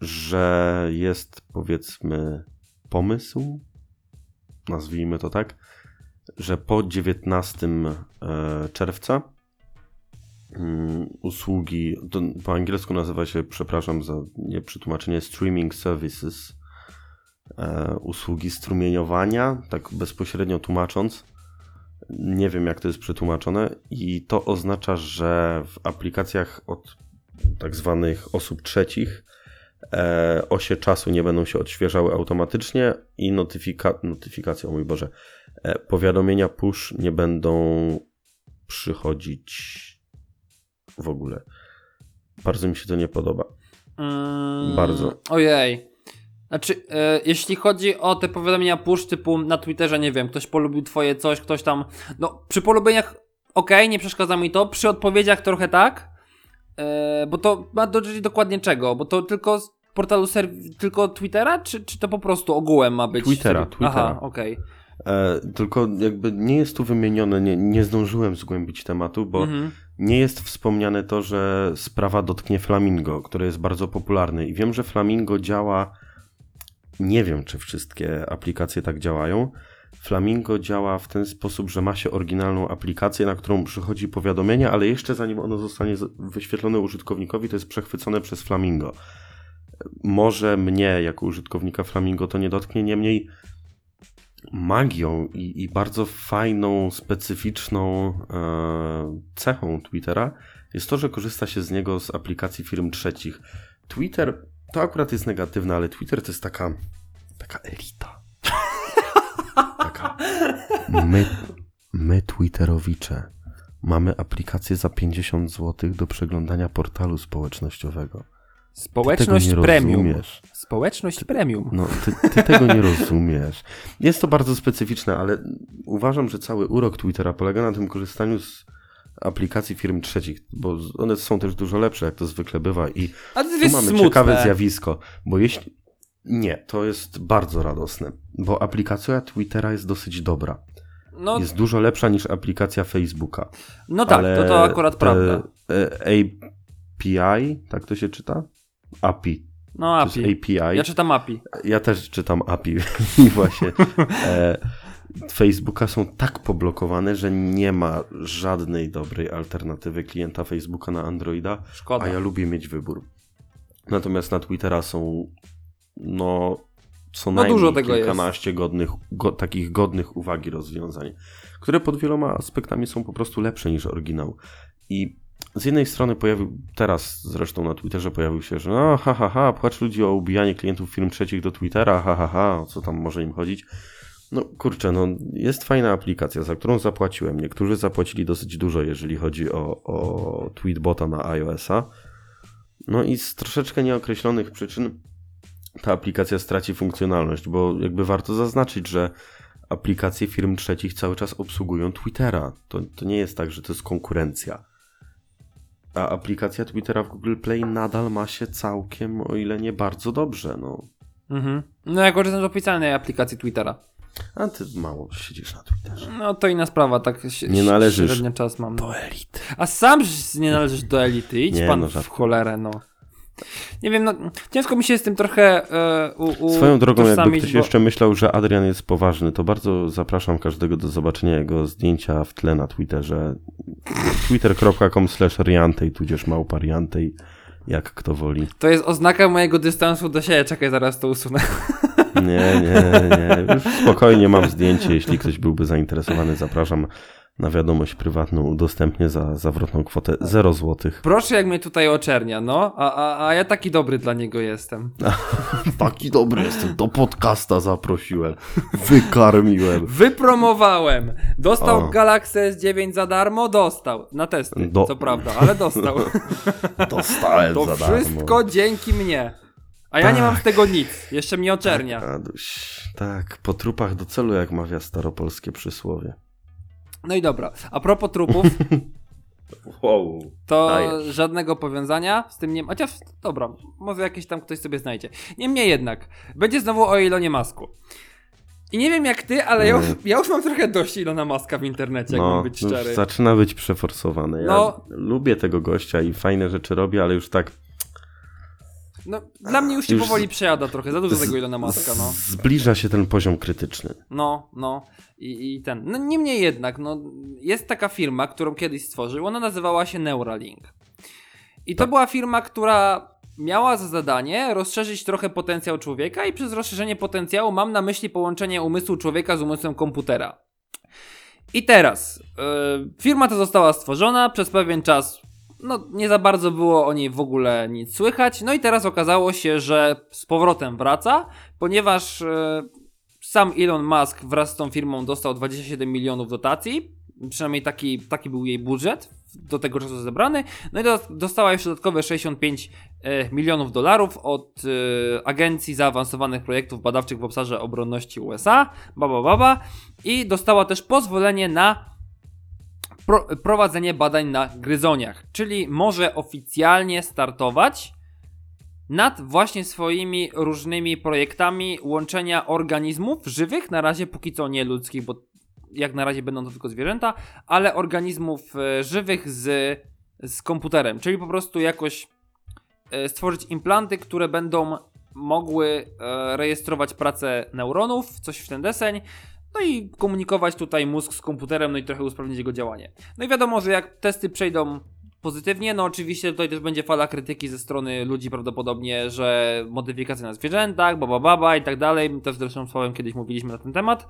że jest powiedzmy pomysł, nazwijmy to tak, że po 19 e, czerwca mm, usługi, po angielsku nazywa się, przepraszam za nieprzetłumaczenie, streaming services, e, usługi strumieniowania, tak bezpośrednio tłumacząc, nie wiem, jak to jest przetłumaczone, i to oznacza, że w aplikacjach od tak zwanych osób trzecich osie czasu nie będą się odświeżały automatycznie i notyfika notyfikacje, o mój Boże, e, powiadomienia push nie będą przychodzić w ogóle. Bardzo mi się to nie podoba. Mm, Bardzo. Ojej. Znaczy, e, jeśli chodzi o te powiadomienia push typu na Twitterze, nie wiem, ktoś polubił twoje coś, ktoś tam, no przy polubieniach ok, nie przeszkadza mi to, przy odpowiedziach trochę tak, e, bo to ma dotyczyć dokładnie czego, bo to tylko z portalu serw- tylko Twittera, czy, czy to po prostu ogółem ma być? Twittera, Twittera. Aha, okej. Okay. E, tylko jakby nie jest tu wymienione, nie, nie zdążyłem zgłębić tematu, bo mhm. nie jest wspomniane to, że sprawa dotknie Flamingo, które jest bardzo popularne i wiem, że Flamingo działa nie wiem, czy wszystkie aplikacje tak działają. Flamingo działa w ten sposób, że ma się oryginalną aplikację, na którą przychodzi powiadomienie, ale jeszcze zanim ono zostanie wyświetlone użytkownikowi, to jest przechwycone przez Flamingo. Może mnie, jako użytkownika Flamingo, to nie dotknie, niemniej magią i, i bardzo fajną, specyficzną e, cechą Twittera jest to, że korzysta się z niego z aplikacji firm trzecich. Twitter to akurat jest negatywne, ale Twitter to jest taka, taka elita. My, my Twitterowicze mamy aplikację za 50 zł do przeglądania portalu społecznościowego. Społeczność premium. Rozumiesz. Społeczność premium. No, ty, ty tego nie rozumiesz. Jest to bardzo specyficzne, ale uważam, że cały urok Twittera polega na tym korzystaniu z aplikacji firm trzecich, bo one są też dużo lepsze, jak to zwykle bywa. I Ale tu mamy smutne. ciekawe zjawisko, bo jeśli. Nie, to jest bardzo radosne, bo aplikacja Twittera jest dosyć dobra. No, jest dużo lepsza niż aplikacja Facebooka. No tak, to, to akurat e, prawda. API, tak to się czyta? API. No API. API. Ja czytam API. Ja też czytam API i właśnie. E, Facebooka są tak poblokowane, że nie ma żadnej dobrej alternatywy klienta Facebooka na Androida, Szkoda. a ja lubię mieć wybór. Natomiast na Twittera są no co no najmniej dużo kilkanaście godnych, go, takich godnych uwagi rozwiązań, które pod wieloma aspektami są po prostu lepsze niż oryginał. I z jednej strony pojawił, teraz zresztą na Twitterze pojawił się, że no ha ha ha, płacz ludzi o ubijanie klientów firm trzecich do Twittera, ha ha ha, o co tam może im chodzić. No kurczę, no jest fajna aplikacja, za którą zapłaciłem. Niektórzy zapłacili dosyć dużo, jeżeli chodzi o, o Tweetbota na iOS-a. No i z troszeczkę nieokreślonych przyczyn ta aplikacja straci funkcjonalność, bo jakby warto zaznaczyć, że aplikacje firm trzecich cały czas obsługują Twittera. To, to nie jest tak, że to jest konkurencja. A aplikacja Twittera w Google Play nadal ma się całkiem, o ile nie bardzo dobrze. No, Mhm. No ja korzystam z oficjalnej aplikacji Twittera. a ty mało siedzisz na Twitterze. No to inna sprawa, tak Nie należysz średnio czas mam. Do elity. A sam nie należysz do elity, idź Nie, pan no w cholerę, no. Nie wiem, no ciężko mi się z tym trochę e, u, u Swoją drogą, jakby ktoś bo- jeszcze myślał, że Adrian jest poważny, to bardzo zapraszam każdego do zobaczenia jego zdjęcia w tle na Twitterze. twitter.com slash riantej, tudzież małpa riantej, jak kto woli. To jest oznaka mojego dystansu do siebie. Czekaj, zaraz to usunę. Nie, nie, nie. Już spokojnie mam zdjęcie. Jeśli ktoś byłby zainteresowany, zapraszam na wiadomość prywatną. Udostępnię za zawrotną kwotę 0 zł. Proszę, jak mnie tutaj oczernia, no. A, a, a ja taki dobry dla niego jestem. Taki dobry jestem. Do podcasta zaprosiłem. Wykarmiłem. Wypromowałem. Dostał O. Galaxy S9 za darmo? Dostał. Na testy, Do- co prawda, ale dostał. Dostałem To za darmo. wszystko dzięki mnie. A ja nie mam z tego nic. Jeszcze mnie oczernia. Aduś, tak, po trupach do celu, jak mawia staropolskie przysłowie. No i dobra. A propos trupów, Wow. to Dajesz. żadnego powiązania z tym nie ma. Chociaż, dobra, może jakieś tam ktoś sobie znajdzie. Niemniej jednak, będzie znowu o Elonie Masku. I nie wiem jak ty, ale ja już, ja już mam trochę dość Ilona Maska w internecie, jak mam No, być już szczery. zaczyna być przeforsowane. Ja No. lubię tego gościa i fajne rzeczy robi, ale już tak No, dla mnie już się Już powoli przejada trochę, za dużo z- tego Ilona Maska, no. zbliża się ten poziom krytyczny. No, no. I, I ten. No niemniej jednak, no, jest taka firma, którą kiedyś stworzył. Ona nazywała się Neuralink. I to była firma, która miała za zadanie rozszerzyć trochę potencjał człowieka i przez rozszerzenie potencjału mam na myśli połączenie umysłu człowieka z umysłem komputera. I teraz, yy, firma ta została stworzona przez pewien czas. No, nie za bardzo było o niej w ogóle nic słychać. No i teraz okazało się, że z powrotem wraca, ponieważ yy, sam Elon Musk wraz z tą firmą dostał 27 milionów dotacji. Przynajmniej taki, taki był jej budżet do tego czasu zebrany. No i do, dostała jeszcze dodatkowe 65 e, milionów dolarów od e, Agencji Zaawansowanych Projektów Badawczych w obszarze obronności USA. Baba baba. I dostała też pozwolenie na pro, prowadzenie badań na gryzoniach. Czyli może oficjalnie startować nad właśnie swoimi różnymi projektami łączenia organizmów żywych, na razie póki co nie ludzkich, bo jak na razie będą to tylko zwierzęta, ale organizmów e, żywych z, z komputerem, czyli po prostu jakoś e, stworzyć implanty, które będą mogły e, rejestrować pracę neuronów, coś w ten deseń, no i komunikować tutaj mózg z komputerem, no i trochę usprawnić jego działanie. No i wiadomo, że jak testy przejdą pozytywnie, no oczywiście tutaj też będzie fala krytyki ze strony ludzi prawdopodobnie, że modyfikacja na zwierzętach, baba baba i tak dalej, My też zresztą z Sławem kiedyś mówiliśmy na ten temat.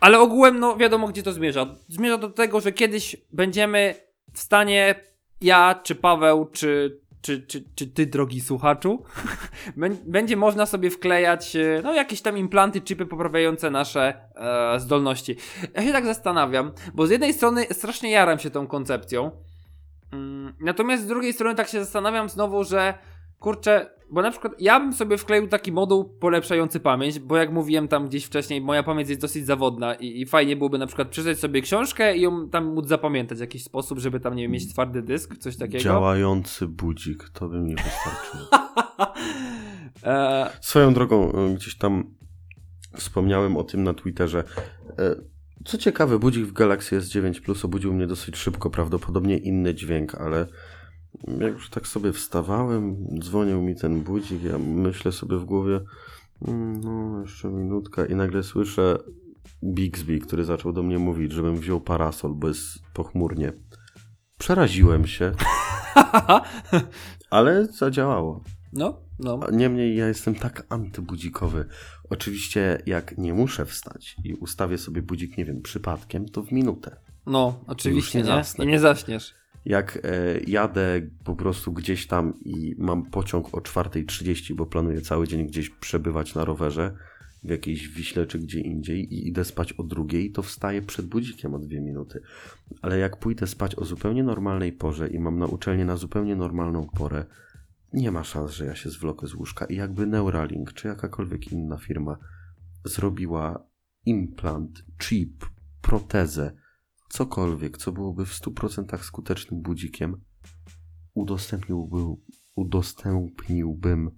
Ale ogółem, no wiadomo gdzie to zmierza. Zmierza do tego, że kiedyś będziemy w stanie, ja, czy Paweł, czy, czy, czy, czy ty, drogi słuchaczu, bę- będzie można sobie wklejać e, no, jakieś tam implanty, chipy poprawiające nasze e, zdolności. Ja się tak zastanawiam, bo z jednej strony strasznie jaram się tą koncepcją, mm, natomiast z drugiej strony tak się zastanawiam znowu, że kurczę, bo na przykład ja bym sobie wkleił taki moduł polepszający pamięć, bo jak mówiłem tam gdzieś wcześniej, moja pamięć jest dosyć zawodna i, i fajnie byłoby na przykład przeczytać sobie książkę i ją tam móc zapamiętać w jakiś sposób, żeby tam nie wiem, mieć twardy dysk, coś takiego. Działający budzik, to by mi wystarczyło. E, Swoją drogą, y, gdzieś tam wspomniałem o tym na Twitterze. E, Co ciekawe, budzik w Galaxy S9 Plus obudził mnie dosyć szybko, prawdopodobnie inny dźwięk, ale jak już tak sobie wstawałem, dzwonił mi ten budzik, ja myślę sobie w głowie, "Mm, no jeszcze minutka i nagle słyszę Bixby, który zaczął do mnie mówić, żebym wziął parasol, bo jest pochmurnie. Przeraziłem się, ale zadziałało. no, no. Niemniej ja jestem tak antybudzikowy. Oczywiście jak nie muszę wstać i ustawię sobie budzik, nie wiem, przypadkiem, to w minutę. No, oczywiście, nie nie? nie zaśniesz. Jak e, jadę po prostu gdzieś tam i mam pociąg o 4.30, bo planuję cały dzień gdzieś przebywać na rowerze w jakiejś Wiśle czy gdzie indziej i idę spać o drugiej, to wstaję przed budzikiem o dwie minuty. Ale jak pójdę spać o zupełnie normalnej porze i mam na uczelnię na zupełnie normalną porę, nie ma szans, że ja się zwlokę z łóżka. I jakby Neuralink czy jakakolwiek inna firma zrobiła implant, chip, protezę, cokolwiek, co byłoby w 100% skutecznym budzikiem, udostępniłbym, udostępniłbym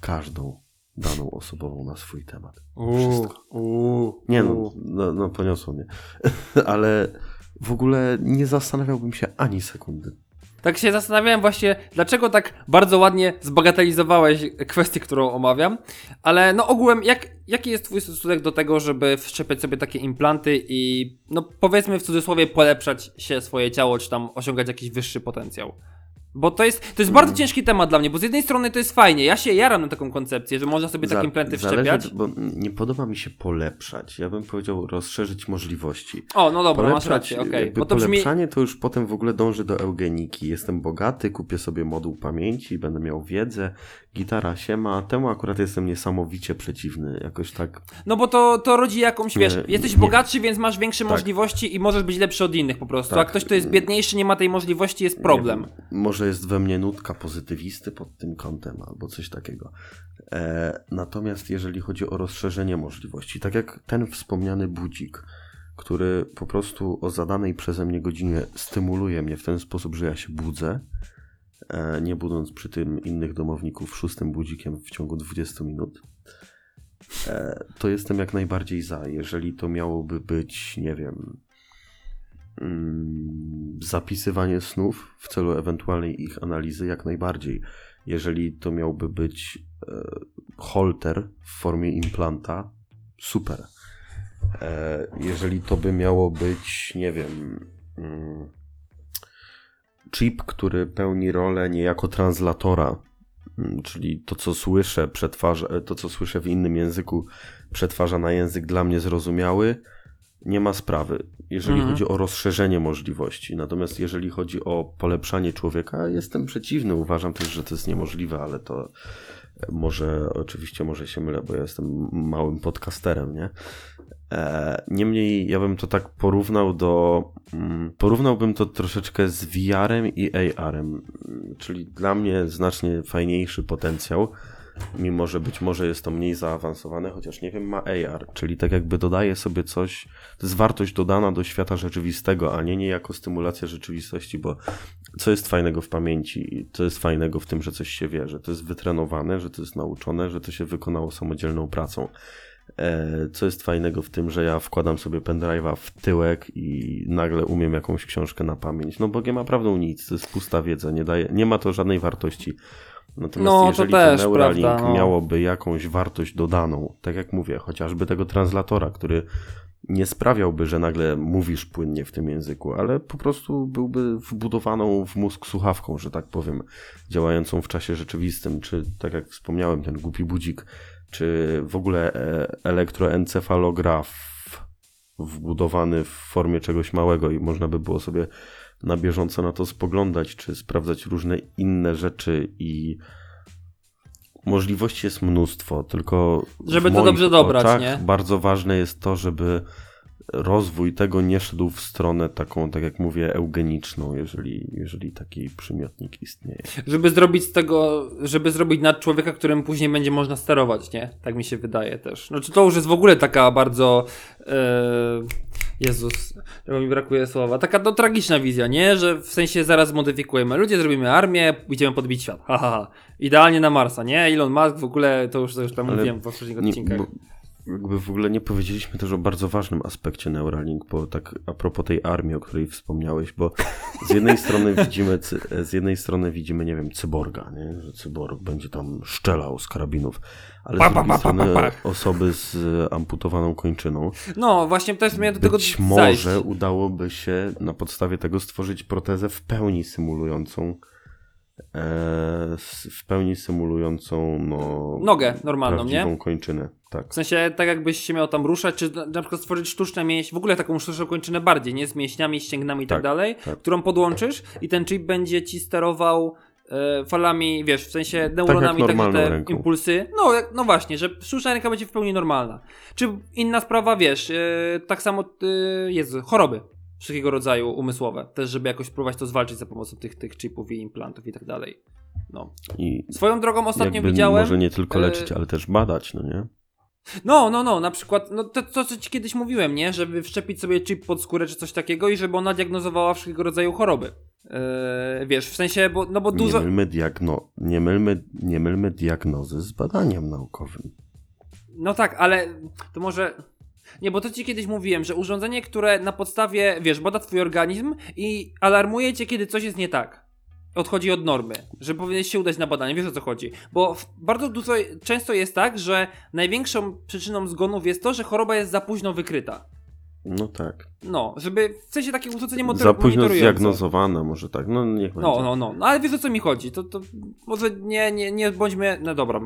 każdą daną osobową na swój temat. Wszystko. Uuu, Nie no, no, no poniosło mnie. Ale w ogóle nie zastanawiałbym się ani sekundy. Tak się zastanawiałem właśnie, dlaczego tak bardzo ładnie zbagatelizowałeś kwestię, którą omawiam, ale no ogółem, jak, jaki jest twój stosunek do tego, żeby wszczepiać sobie takie implanty i no powiedzmy w cudzysłowie polepszać się swoje ciało, czy tam osiągać jakiś wyższy potencjał? Bo to jest, to jest bardzo ciężki temat dla mnie, bo z jednej strony to jest fajnie, ja się jaram na taką koncepcję, że można sobie takie Za- implanty zależy, wszczepiać. Bo nie podoba mi się polepszać. Ja bym powiedział rozszerzyć możliwości. O, no dobra, masz Polepszać, rację, okej. Bo to brzmi, polepszanie to już potem w ogóle dąży do eugeniki. Jestem bogaty, kupię sobie moduł pamięci, będę miał wiedzę, gitara się ma. Temu akurat jestem niesamowicie przeciwny. Jakoś tak no bo to, to rodzi jakąś, wiesz, Nie, jesteś nie. bogatszy, więc masz większe Tak. możliwości i możesz być lepszy od innych po prostu, Tak. a ktoś, kto jest biedniejszy, nie ma tej możliwości, jest problem. Może jest we mnie nutka pozytywisty pod tym kątem, albo coś takiego. E, natomiast jeżeli chodzi o rozszerzenie możliwości, tak jak ten wspomniany budzik, który po prostu o zadanej przeze mnie godzinie stymuluje mnie w ten sposób, że ja się budzę, nie budząc przy tym innych domowników szóstym budzikiem w ciągu 20 minut, e, to jestem jak najbardziej za. Jeżeli to miałoby być, nie wiem, mm, zapisywanie snów w celu ewentualnej ich analizy, jak najbardziej. Jeżeli to miałby być e, holter w formie implanta, super. E, jeżeli to by miało być, nie wiem, mm, chip, który pełni rolę niejako translatora, mm, czyli to, co słyszę, przetwarza, to, co słyszę w innym języku, przetwarza na język dla mnie zrozumiały, nie ma sprawy, jeżeli Mhm. chodzi o rozszerzenie możliwości. Natomiast jeżeli chodzi o polepszanie człowieka, jestem przeciwny. Uważam też, że to jest niemożliwe, ale to może, oczywiście może się mylę, bo ja jestem małym podcasterem, nie? E, Niemniej ja bym to tak porównał do. mm, Porównałbym to troszeczkę z VR-em i AR-em, mm, czyli dla mnie znacznie fajniejszy potencjał, mimo że być może jest to mniej zaawansowane, chociaż nie wiem, ma AR, czyli tak jakby dodaje sobie coś, to jest wartość dodana do świata rzeczywistego, a nie niejako stymulacja rzeczywistości, bo co jest fajnego w pamięci, co jest fajnego w tym, że coś się wie, że to jest wytrenowane, że to jest nauczone, że to się wykonało samodzielną pracą. E, Co jest fajnego w tym, że ja wkładam sobie pendrive'a w tyłek i nagle umiem jakąś książkę na pamięć. No Bogiem naprawdę nic, to jest pusta wiedza, nie, daje, nie ma to żadnej wartości. Natomiast No, to jeżeli też, to Neuralink prawda, no. miałoby jakąś wartość dodaną, tak jak mówię, chociażby tego translatora, który nie sprawiałby, że nagle mówisz płynnie w tym języku, ale po prostu byłby wbudowaną w mózg słuchawką, że tak powiem, działającą w czasie rzeczywistym, czy tak jak wspomniałem, ten głupi budzik, czy w ogóle e, elektroencefalograf wbudowany w formie czegoś małego i można by było sobie na bieżąco na to spoglądać, czy sprawdzać różne inne rzeczy i możliwości jest mnóstwo, tylko Żeby to dobrze dobrać, nie? bardzo ważne jest to, żeby rozwój tego nie szedł w stronę taką, tak jak mówię, eugeniczną, jeżeli, jeżeli taki przymiotnik istnieje. Żeby zrobić z tego, żeby zrobić nad człowieka, którym później będzie można sterować, nie? Tak mi się wydaje też. No czy to już jest w ogóle taka bardzo. E, Jezus, tego mi brakuje słowa. Taka no, tragiczna wizja, nie? Że w sensie zaraz zmodyfikujemy. Ludzie zrobimy armię, idziemy podbić świat. Ha, ha, ha. Idealnie na Marsa, nie? Elon Musk w ogóle, to już, to już tam Ale mówiłem w poprzednich Nie, odcinkach. bo, jakby w ogóle nie powiedzieliśmy też o bardzo ważnym aspekcie Neuralink, bo tak a propos tej armii, o której wspomniałeś, bo z jednej strony widzimy, z jednej strony widzimy, nie wiem, cyborga, nie? że cyborg będzie tam szczelał z karabinów, ale Pa, z drugiej pa, pa, strony osoby z amputowaną kończyną. No, właśnie też miałem do tego Być zajść. może udałoby się na podstawie tego stworzyć protezę w pełni symulującą e, w pełni symulującą no, Nogę normalną, nie? kończynę. Tak. W sensie, tak jakbyś się miał tam ruszać, czy na przykład stworzyć sztuczne mięśnie, w ogóle taką sztuczną kończynę bardziej, nie? Z mięśniami, ścięgnami i tak, Tak, dalej, tak. którą podłączysz i ten chip będzie ci sterował e, falami, wiesz, w sensie neuronami, tak, normalną te ręką. impulsy. No, jak, no właśnie, że sztuczna ręka będzie w pełni normalna. Czy inna sprawa, wiesz, e, tak samo e, jest choroby wszelkiego rodzaju umysłowe. Też, żeby jakoś próbować to zwalczyć za pomocą tych, tych chipów i implantów i tak dalej. No. I Swoją drogą ostatnio widziałem. może nie tylko leczyć, ale też badać, no nie? No, no, no, na przykład, no to, to co ci kiedyś mówiłem, nie? Żeby wszczepić sobie chip pod skórę czy coś takiego i żeby ona diagnozowała wszelkiego rodzaju choroby. Yy, wiesz, w sensie, bo, no bo dużo... Nie mylmy, diagno... nie, mylmy, nie mylmy diagnozy z badaniem naukowym. No tak, ale to może... Nie, bo to ci kiedyś mówiłem, że urządzenie, które na podstawie, wiesz, bada twój organizm i alarmuje cię, kiedy coś jest nie tak. Odchodzi od normy, że powinieneś się udać na badanie, wiesz o co chodzi. Bo bardzo dużo, często jest tak, że największą przyczyną zgonów jest to, że choroba jest za późno wykryta. No tak. No, żeby w sensie takie urządzenie motor- Za późno zdiagnozowana, może tak. No niech No, no, no, no, ale wiesz o co mi chodzi, to, to może nie, nie, nie bądźmy, no dobra.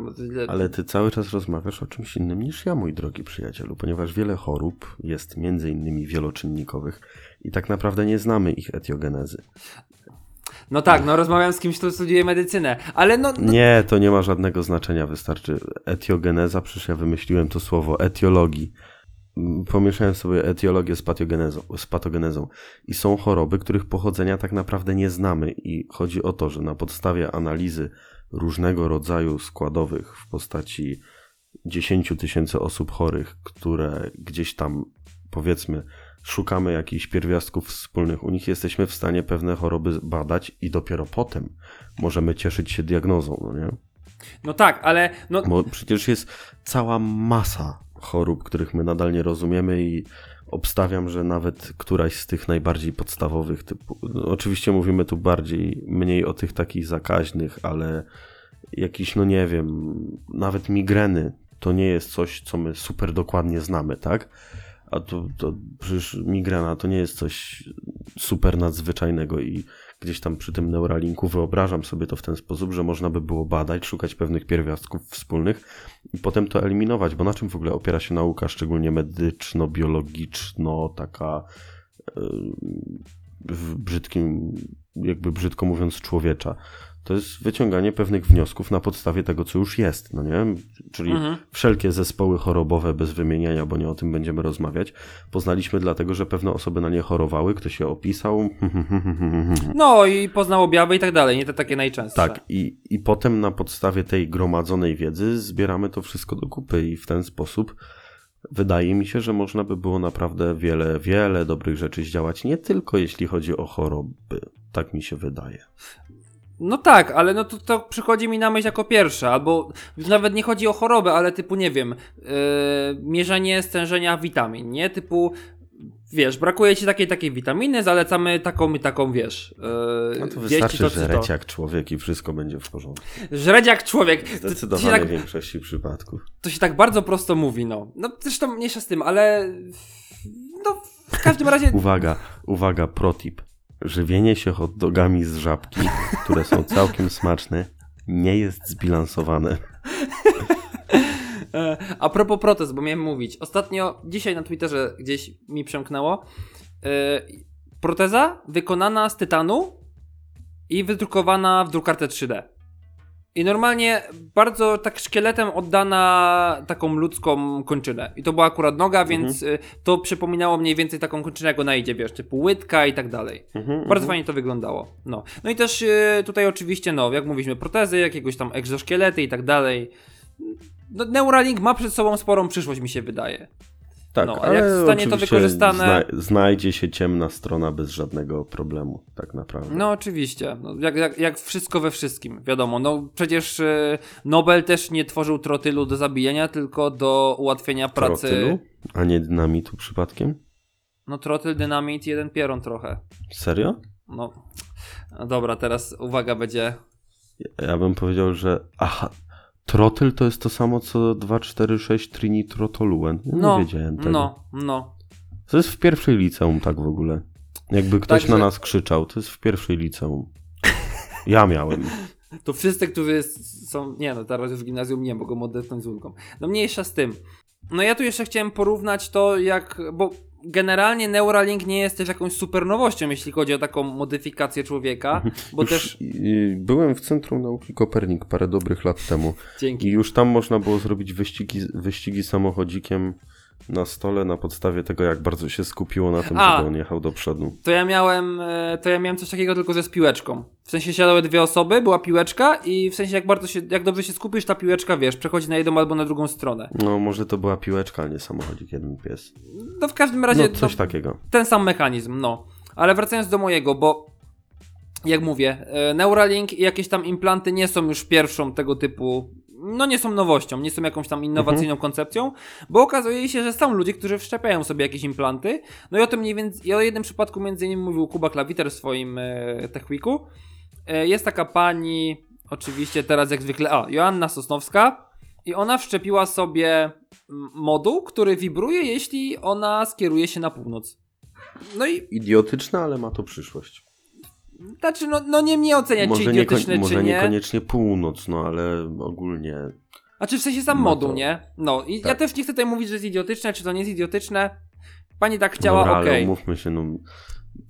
Ale ty cały czas rozmawiasz o czymś innym niż ja, mój drogi przyjacielu, ponieważ wiele chorób jest między innymi wieloczynnikowych i tak naprawdę nie znamy ich etiogenezy. No tak, no rozmawiam z kimś, kto studiuje medycynę, ale no, no Nie, to nie ma żadnego znaczenia, wystarczy etiogeneza, przecież ja wymyśliłem to słowo etiologii. Pomieszałem sobie etiologię z, z patogenezą i są choroby, których pochodzenia tak naprawdę nie znamy i chodzi o to, że na podstawie analizy różnego rodzaju składowych w postaci 10 tysięcy osób chorych, które gdzieś tam powiedzmy szukamy jakichś pierwiastków wspólnych u nich, jesteśmy w stanie pewne choroby badać i dopiero potem możemy cieszyć się diagnozą, no nie? no tak, ale no, Bo przecież jest cała masa chorób, których my nadal nie rozumiemy i obstawiam, że nawet któraś z tych najbardziej podstawowych typu, no oczywiście mówimy tu bardziej, mniej o tych takich zakaźnych, ale jakiś, no nie wiem, nawet migreny to nie jest coś, co my super dokładnie znamy, tak? A to, to przecież migrena to nie jest coś super nadzwyczajnego i gdzieś tam przy tym Neuralinku wyobrażam sobie to w ten sposób, że można by było badać, szukać pewnych pierwiastków wspólnych i potem to eliminować, bo na czym w ogóle opiera się nauka, szczególnie medyczno-biologiczno, taka yy, w brzydkim, jakby brzydko mówiąc, człowiecza. To jest wyciąganie pewnych wniosków na podstawie tego, co już jest, no nie? Czyli Mhm. wszelkie zespoły chorobowe bez wymieniania, bo nie o tym będziemy rozmawiać, poznaliśmy dlatego, że pewne osoby na nie chorowały, ktoś je opisał. no i poznał objawy i tak dalej, nie te takie najczęstsze. Tak, i, i potem na podstawie tej gromadzonej wiedzy zbieramy to wszystko do kupy i w ten sposób wydaje mi się, że można by było naprawdę wiele, wiele dobrych rzeczy zdziałać, nie tylko jeśli chodzi o choroby. Tak mi się wydaje. No tak, ale no to, to przychodzi mi na myśl jako pierwsze, albo nawet nie chodzi o chorobę, ale typu, nie wiem, yy, mierzenie stężenia witamin, nie? Typu, wiesz, brakuje ci takiej takiej witaminy, zalecamy taką i taką, wiesz. Yy, No to wystarczy, to, że czy to. reć jak człowiek i wszystko będzie w porządku. Żreć jak człowiek. W zdecydowanej tak, większości przypadków. to się tak bardzo prosto mówi, no. No zresztą mniejsza z tym, ale no w każdym razie Uwaga, uwaga, protip. Żywienie się hot dogami z żabki, które są całkiem smaczne, nie jest zbilansowane. E, A propos protez, bo miałem mówić. Ostatnio, dzisiaj na Twitterze gdzieś mi przemknęło. e, Proteza wykonana z tytanu i wydrukowana w drukarce 3D. I normalnie bardzo tak szkieletem oddana taką ludzką kończynę. I to była akurat noga, więc e, to przypominało mniej więcej taką kończynę, jak ona idzie, wiesz, typu łydka i tak dalej. Mhm, Bardzo fajnie to wyglądało. No, no i też e, tutaj oczywiście, no, jak mówiliśmy, protezy, jakiegoś tam egzoszkielety i tak dalej. No, Neuralink ma przed sobą sporą przyszłość, mi się wydaje. Tak, No, ale jak zostanie to wykorzystane- Zna, znajdzie się ciemna strona bez żadnego problemu, tak naprawdę. No oczywiście, no, jak, jak, jak wszystko we wszystkim, wiadomo. No przecież e, Nobel też nie tworzył trotylu do zabijania, tylko do ułatwienia pracy. Trotylu? A nie dynamitu przypadkiem? No trotyl, dynamit, jeden pieron trochę. Serio? No. no dobra, teraz uwaga będzie. Ja bym powiedział, że aha, trotyl to jest to samo co 246 trinitrotoluen. Ja No, nie wiedziałem tego. no, no. To jest w pierwszej liceum tak w ogóle. Jakby ktoś Także- na nas krzyczał, to jest w pierwszej liceum. Ja miałem. To wszyscy, którzy są. Nie no, teraz już w gimnazjum nie mogą odetchnąć z ulgą. No mniejsza z tym. No ja tu jeszcze chciałem porównać to, jak. Bo generalnie Neuralink nie jest też jakąś super nowością, jeśli chodzi o taką modyfikację człowieka, bo Już też... y, byłem w Centrum Nauki Kopernik parę dobrych lat temu Dzięki. i już tam można było zrobić wyścigi, wyścigi samochodzikiem na stole na podstawie tego, jak bardzo się skupiło na tym, A. żeby on jechał do przodu. To ja miałem, e, to ja miałem coś takiego tylko ze z piłeczką. W sensie siadały dwie osoby, była piłeczka i w sensie jak bardzo się, jak dobrze się skupisz, ta piłeczka, wiesz, przechodzi na jedną albo na drugą stronę. No może to była piłeczka, a nie samochodzik, jeden pies. No w każdym razie No coś no, takiego. ten sam mechanizm, no. Ale wracając do mojego, bo jak mówię, e, Neuralink i jakieś tam implanty nie są już pierwszą tego typu, no nie są nowością, nie są jakąś tam innowacyjną koncepcją, bo okazuje się, że są ludzie, którzy wszczepiają sobie jakieś implanty. No i o tym mniej więcej, i o jednym przypadku między innymi mówił Kuba Klawiter w swoim e. E, jest taka pani, oczywiście teraz jak zwykle, a, Joanna Sosnowska i ona wszczepiła sobie moduł, który wibruje, jeśli ona skieruje się na północ. No i Idiotyczne, ale ma to przyszłość. Znaczy, no, no nie mnie oceniać, czy Może, idiotyczne, nieko- czy może nie. niekoniecznie północ, no ale ogólnie Znaczy w sensie sam No moduł, to- nie? No i ja tak. też nie chcę tutaj mówić, że jest idiotyczne, czy to nie jest idiotyczne. Pani tak chciała, Dobra, okej. ale umówmy się, no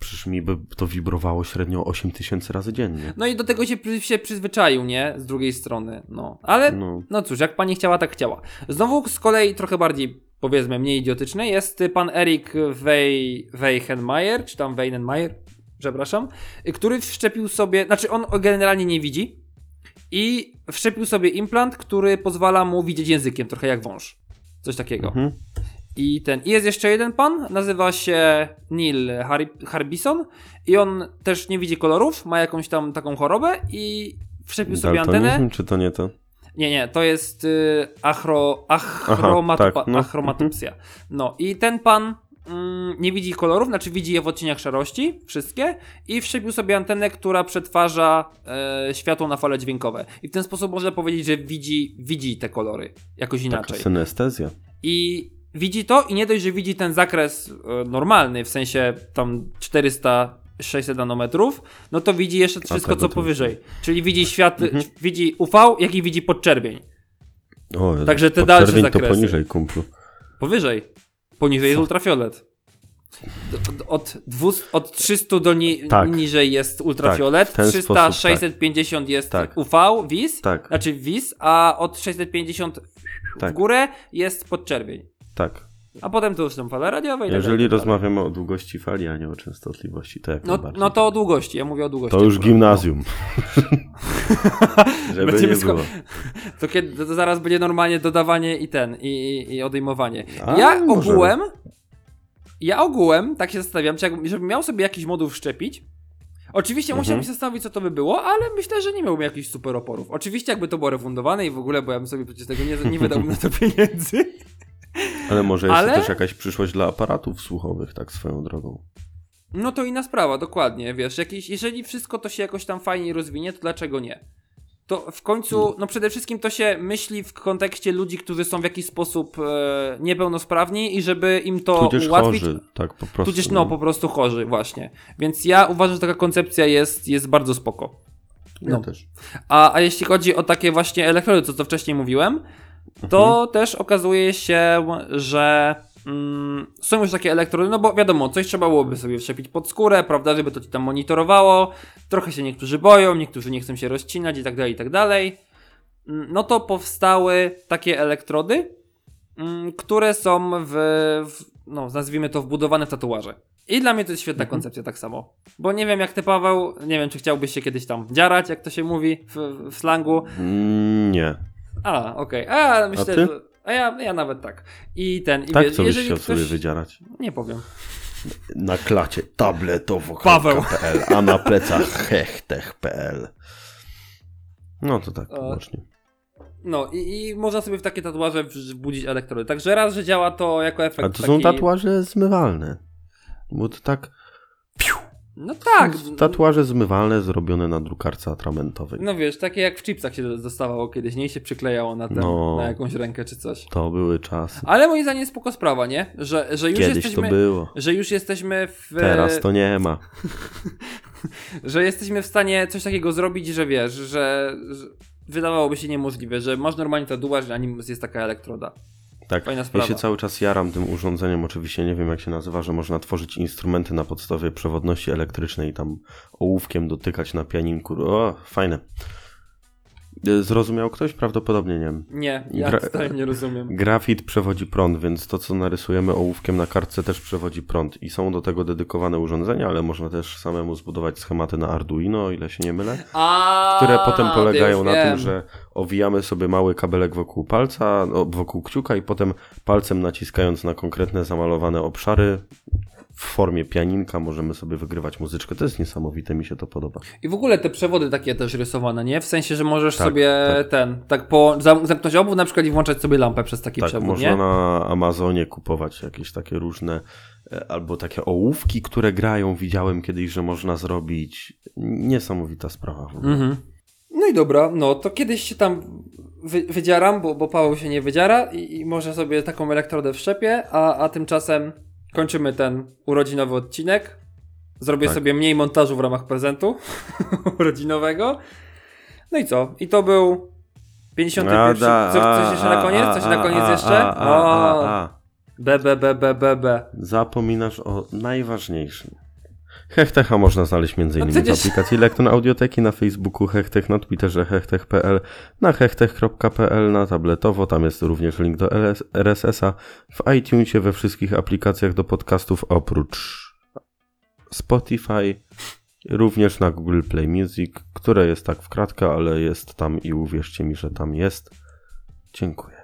przecież mi by to wibrowało średnio 8 tysięcy razy dziennie. No i do tego się, się przyzwyczaił, nie? Z drugiej strony, no. Ale, No. no cóż, jak pani chciała, tak chciała. Znowu z kolei trochę bardziej, powiedzmy, mniej idiotyczny jest pan Erik Wei, Weihenmayer, czy tam Weinenmayer, przepraszam, który wszczepił sobie, znaczy on generalnie nie widzi i wszczepił sobie implant, który pozwala mu widzieć językiem, trochę jak wąż. Coś takiego. Mhm. I ten. I jest jeszcze jeden pan, nazywa się Neil Harbison i on też nie widzi kolorów, ma jakąś tam taką chorobę i wszczepił sobie antenę. Czy to nie to? Nie, nie, to jest y, achro, tak, no. achromatopsja. No i ten pan mm, nie widzi kolorów, znaczy widzi je w odcieniach szarości, wszystkie, i wszczepił sobie antenę, która przetwarza e, światło na fale dźwiękowe. I w ten sposób można powiedzieć, że widzi, widzi te kolory jakoś Taka inaczej. synestezja. I widzi to i nie dość, że widzi ten zakres e, normalny, w sensie tam 400-600 nanometrów, no to widzi jeszcze wszystko tego co to- powyżej. Czyli widzi świat, Mhm. widzi UV, jak i widzi podczerwień. O, Także te dalsze to zakresy. poniżej kumplu. Powyżej. Poniżej jest ultrafiolet. Od, 200, od 300 do ni Tak. niżej jest ultrafiolet, Tak, w ten 300, sposób, tak. 650 jest Tak. UV, WIS, Tak, znaczy WIS, a od 650 w Tak. górę jest podczerwień. tak. A potem to już są fale radiowe i tak Jeżeli tak rozmawiamy o długości fali, a nie o częstotliwości, to jak No, no to o długości, ja mówię o długości. To już gimnazjum. Żeby Będziemy nie było. To, kiedy, to zaraz będzie normalnie dodawanie i ten, i, i, odejmowanie. A, ja możemy. ogółem, ja ogółem, tak się zastanawiam, czy jak, żebym miał sobie jakiś moduł wszczepić, Oczywiście Mhm. musiałbym się zastanowić, co to by było, ale myślę, że nie miałbym jakichś super oporów. Oczywiście, jakby to było refundowane i w ogóle, bo ja bym sobie przecież tego nie, nie wydałbym na to pieniędzy. Ale może jest Ale- też jakaś przyszłość dla aparatów słuchowych, tak swoją drogą. No to inna sprawa, dokładnie, wiesz, jakiś, jeżeli wszystko to się jakoś tam fajnie rozwinie, to dlaczego nie? To w końcu, no przede wszystkim to się myśli w kontekście ludzi, którzy są w jakiś sposób e, niepełnosprawni i żeby im to Tudzież ułatwić. chorzy, tak po prostu. Tudzież no, po prostu chorzy, właśnie. Więc ja uważam, że taka koncepcja jest, jest bardzo spoko. Ja no. też. A, a jeśli chodzi o takie właśnie elektrody, co, co wcześniej mówiłem, to Mhm. też okazuje się, że mm, są już takie elektrody, no bo wiadomo, coś trzeba byłoby sobie wszczepić pod skórę, prawda, żeby to ci tam monitorowało. Trochę się niektórzy boją, niektórzy nie chcą się rozcinać i tak dalej, i tak dalej. Mm, No to powstały takie elektrody, mm, które są w, w no nazwijmy to wbudowane w tatuaże. I dla mnie to jest świetna Mhm. koncepcja tak samo. Bo nie wiem jak ty Paweł, nie wiem czy chciałbyś się kiedyś tam dziarać, jak to się mówi w, w slangu. Mm, Nie. A, okej. A myślę, ty? że... A ja, ja nawet tak. I ten, i Tak, wiesz, co byś chciał ktoś... sobie wydzierać? Nie powiem. Na klacie tabletowo Paweł. a na plecach hechtech.pl No to tak, E, pobocznie. No i, i można sobie w takie tatuaże wbudzić elektrody. Także raz, że działa to jako efekt A to taki... są tatuaże zmywalne. Bo to tak... No tak. Tatuaże zmywalne zrobione na drukarce atramentowej. No wiesz, takie jak w chipsach się dostawało kiedyś, nie? Się przyklejało na, ten, No. na jakąś rękę czy coś. To były czasy. Ale moim zdaniem jest spoko sprawa, nie? Że, że już Kiedyś jesteśmy... to było. Że już jesteśmy w... Teraz to nie ma. że jesteśmy w stanie coś takiego zrobić, że wiesz, że, że wydawałoby się niemożliwe, że masz normalnie tatuaż, a nim jest taka elektroda. Tak, Fajna ja sprawa. się cały czas jaram tym urządzeniem, oczywiście nie wiem jak się nazywa, że można tworzyć instrumenty na podstawie przewodności elektrycznej i tam ołówkiem dotykać na pianinku. O, fajne. E, Zrozumiał ktoś? Prawdopodobnie nie. Nie, ja Gra- totalnie nie rozumiem. Grafit przewodzi prąd, więc to co narysujemy ołówkiem na kartce też przewodzi prąd i są do tego dedykowane urządzenia, ale można też samemu zbudować schematy na Arduino, o ile się nie mylę, A, które potem polegają na tym, że owijamy sobie mały kabelek wokół palca, wokół kciuka i potem palcem naciskając na konkretne zamalowane obszary w formie pianinka możemy sobie wygrywać muzyczkę. To jest niesamowite, mi się to podoba. I w ogóle te przewody takie też rysowane, nie? W sensie, że możesz Tak, sobie tak. ten, tak po, zam- zamknąć obwód na przykład i włączać sobie lampę przez taki Tak, przewód, można nie? na Amazonie kupować jakieś takie różne e, albo takie ołówki, które grają. Widziałem kiedyś, że można zrobić. Niesamowita sprawa. Mhm. No i dobra, no to kiedyś się tam wy, wydziaram, bo, bo Paweł się nie wydziara i, i może sobie taką elektrodę wszczepię, a, a tymczasem kończymy ten urodzinowy odcinek. Zrobię Tak. sobie mniej montażu w ramach prezentu urodzinowego. No i co? I to był 51. da- Co, a, coś jeszcze na koniec? Coś na koniec jeszcze? O, B, B, B, B, B. Zapominasz o najważniejszym. Hechtecha można znaleźć m.in. No w przecież- aplikacji Lekton Audioteki, na Facebooku Hechtech, na Twitterze hechtech.pl, na hechtech.pl, na tabletowo, tam jest również link do RSS-a, w iTunesie, we wszystkich aplikacjach do podcastów oprócz Spotify, również na Google Play Music, które jest tak w kratkę, ale jest tam i uwierzcie mi, że tam jest. Dziękuję.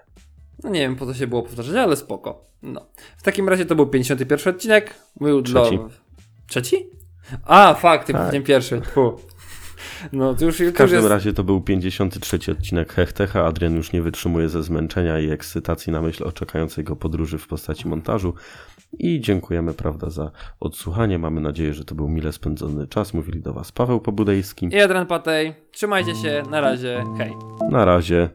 No nie wiem po co się było powtarzać, ale spoko. No. W takim razie to był 51 odcinek. Był Trzeci. Dla... Trzeci? A, fakt, Tak. tak. pierwszy. Tfu. No to już, to W każdym jest... razie to był 53 odcinek Hechtecha. Adrian już nie wytrzymuje ze zmęczenia i ekscytacji na myśl o czekającej go podróży w postaci montażu. I dziękujemy, prawda, za odsłuchanie. Mamy nadzieję, że to był mile spędzony czas. Mówili do Was Paweł Pobudejski. I Adrian Patej. Trzymajcie się, na razie, hej. Na razie.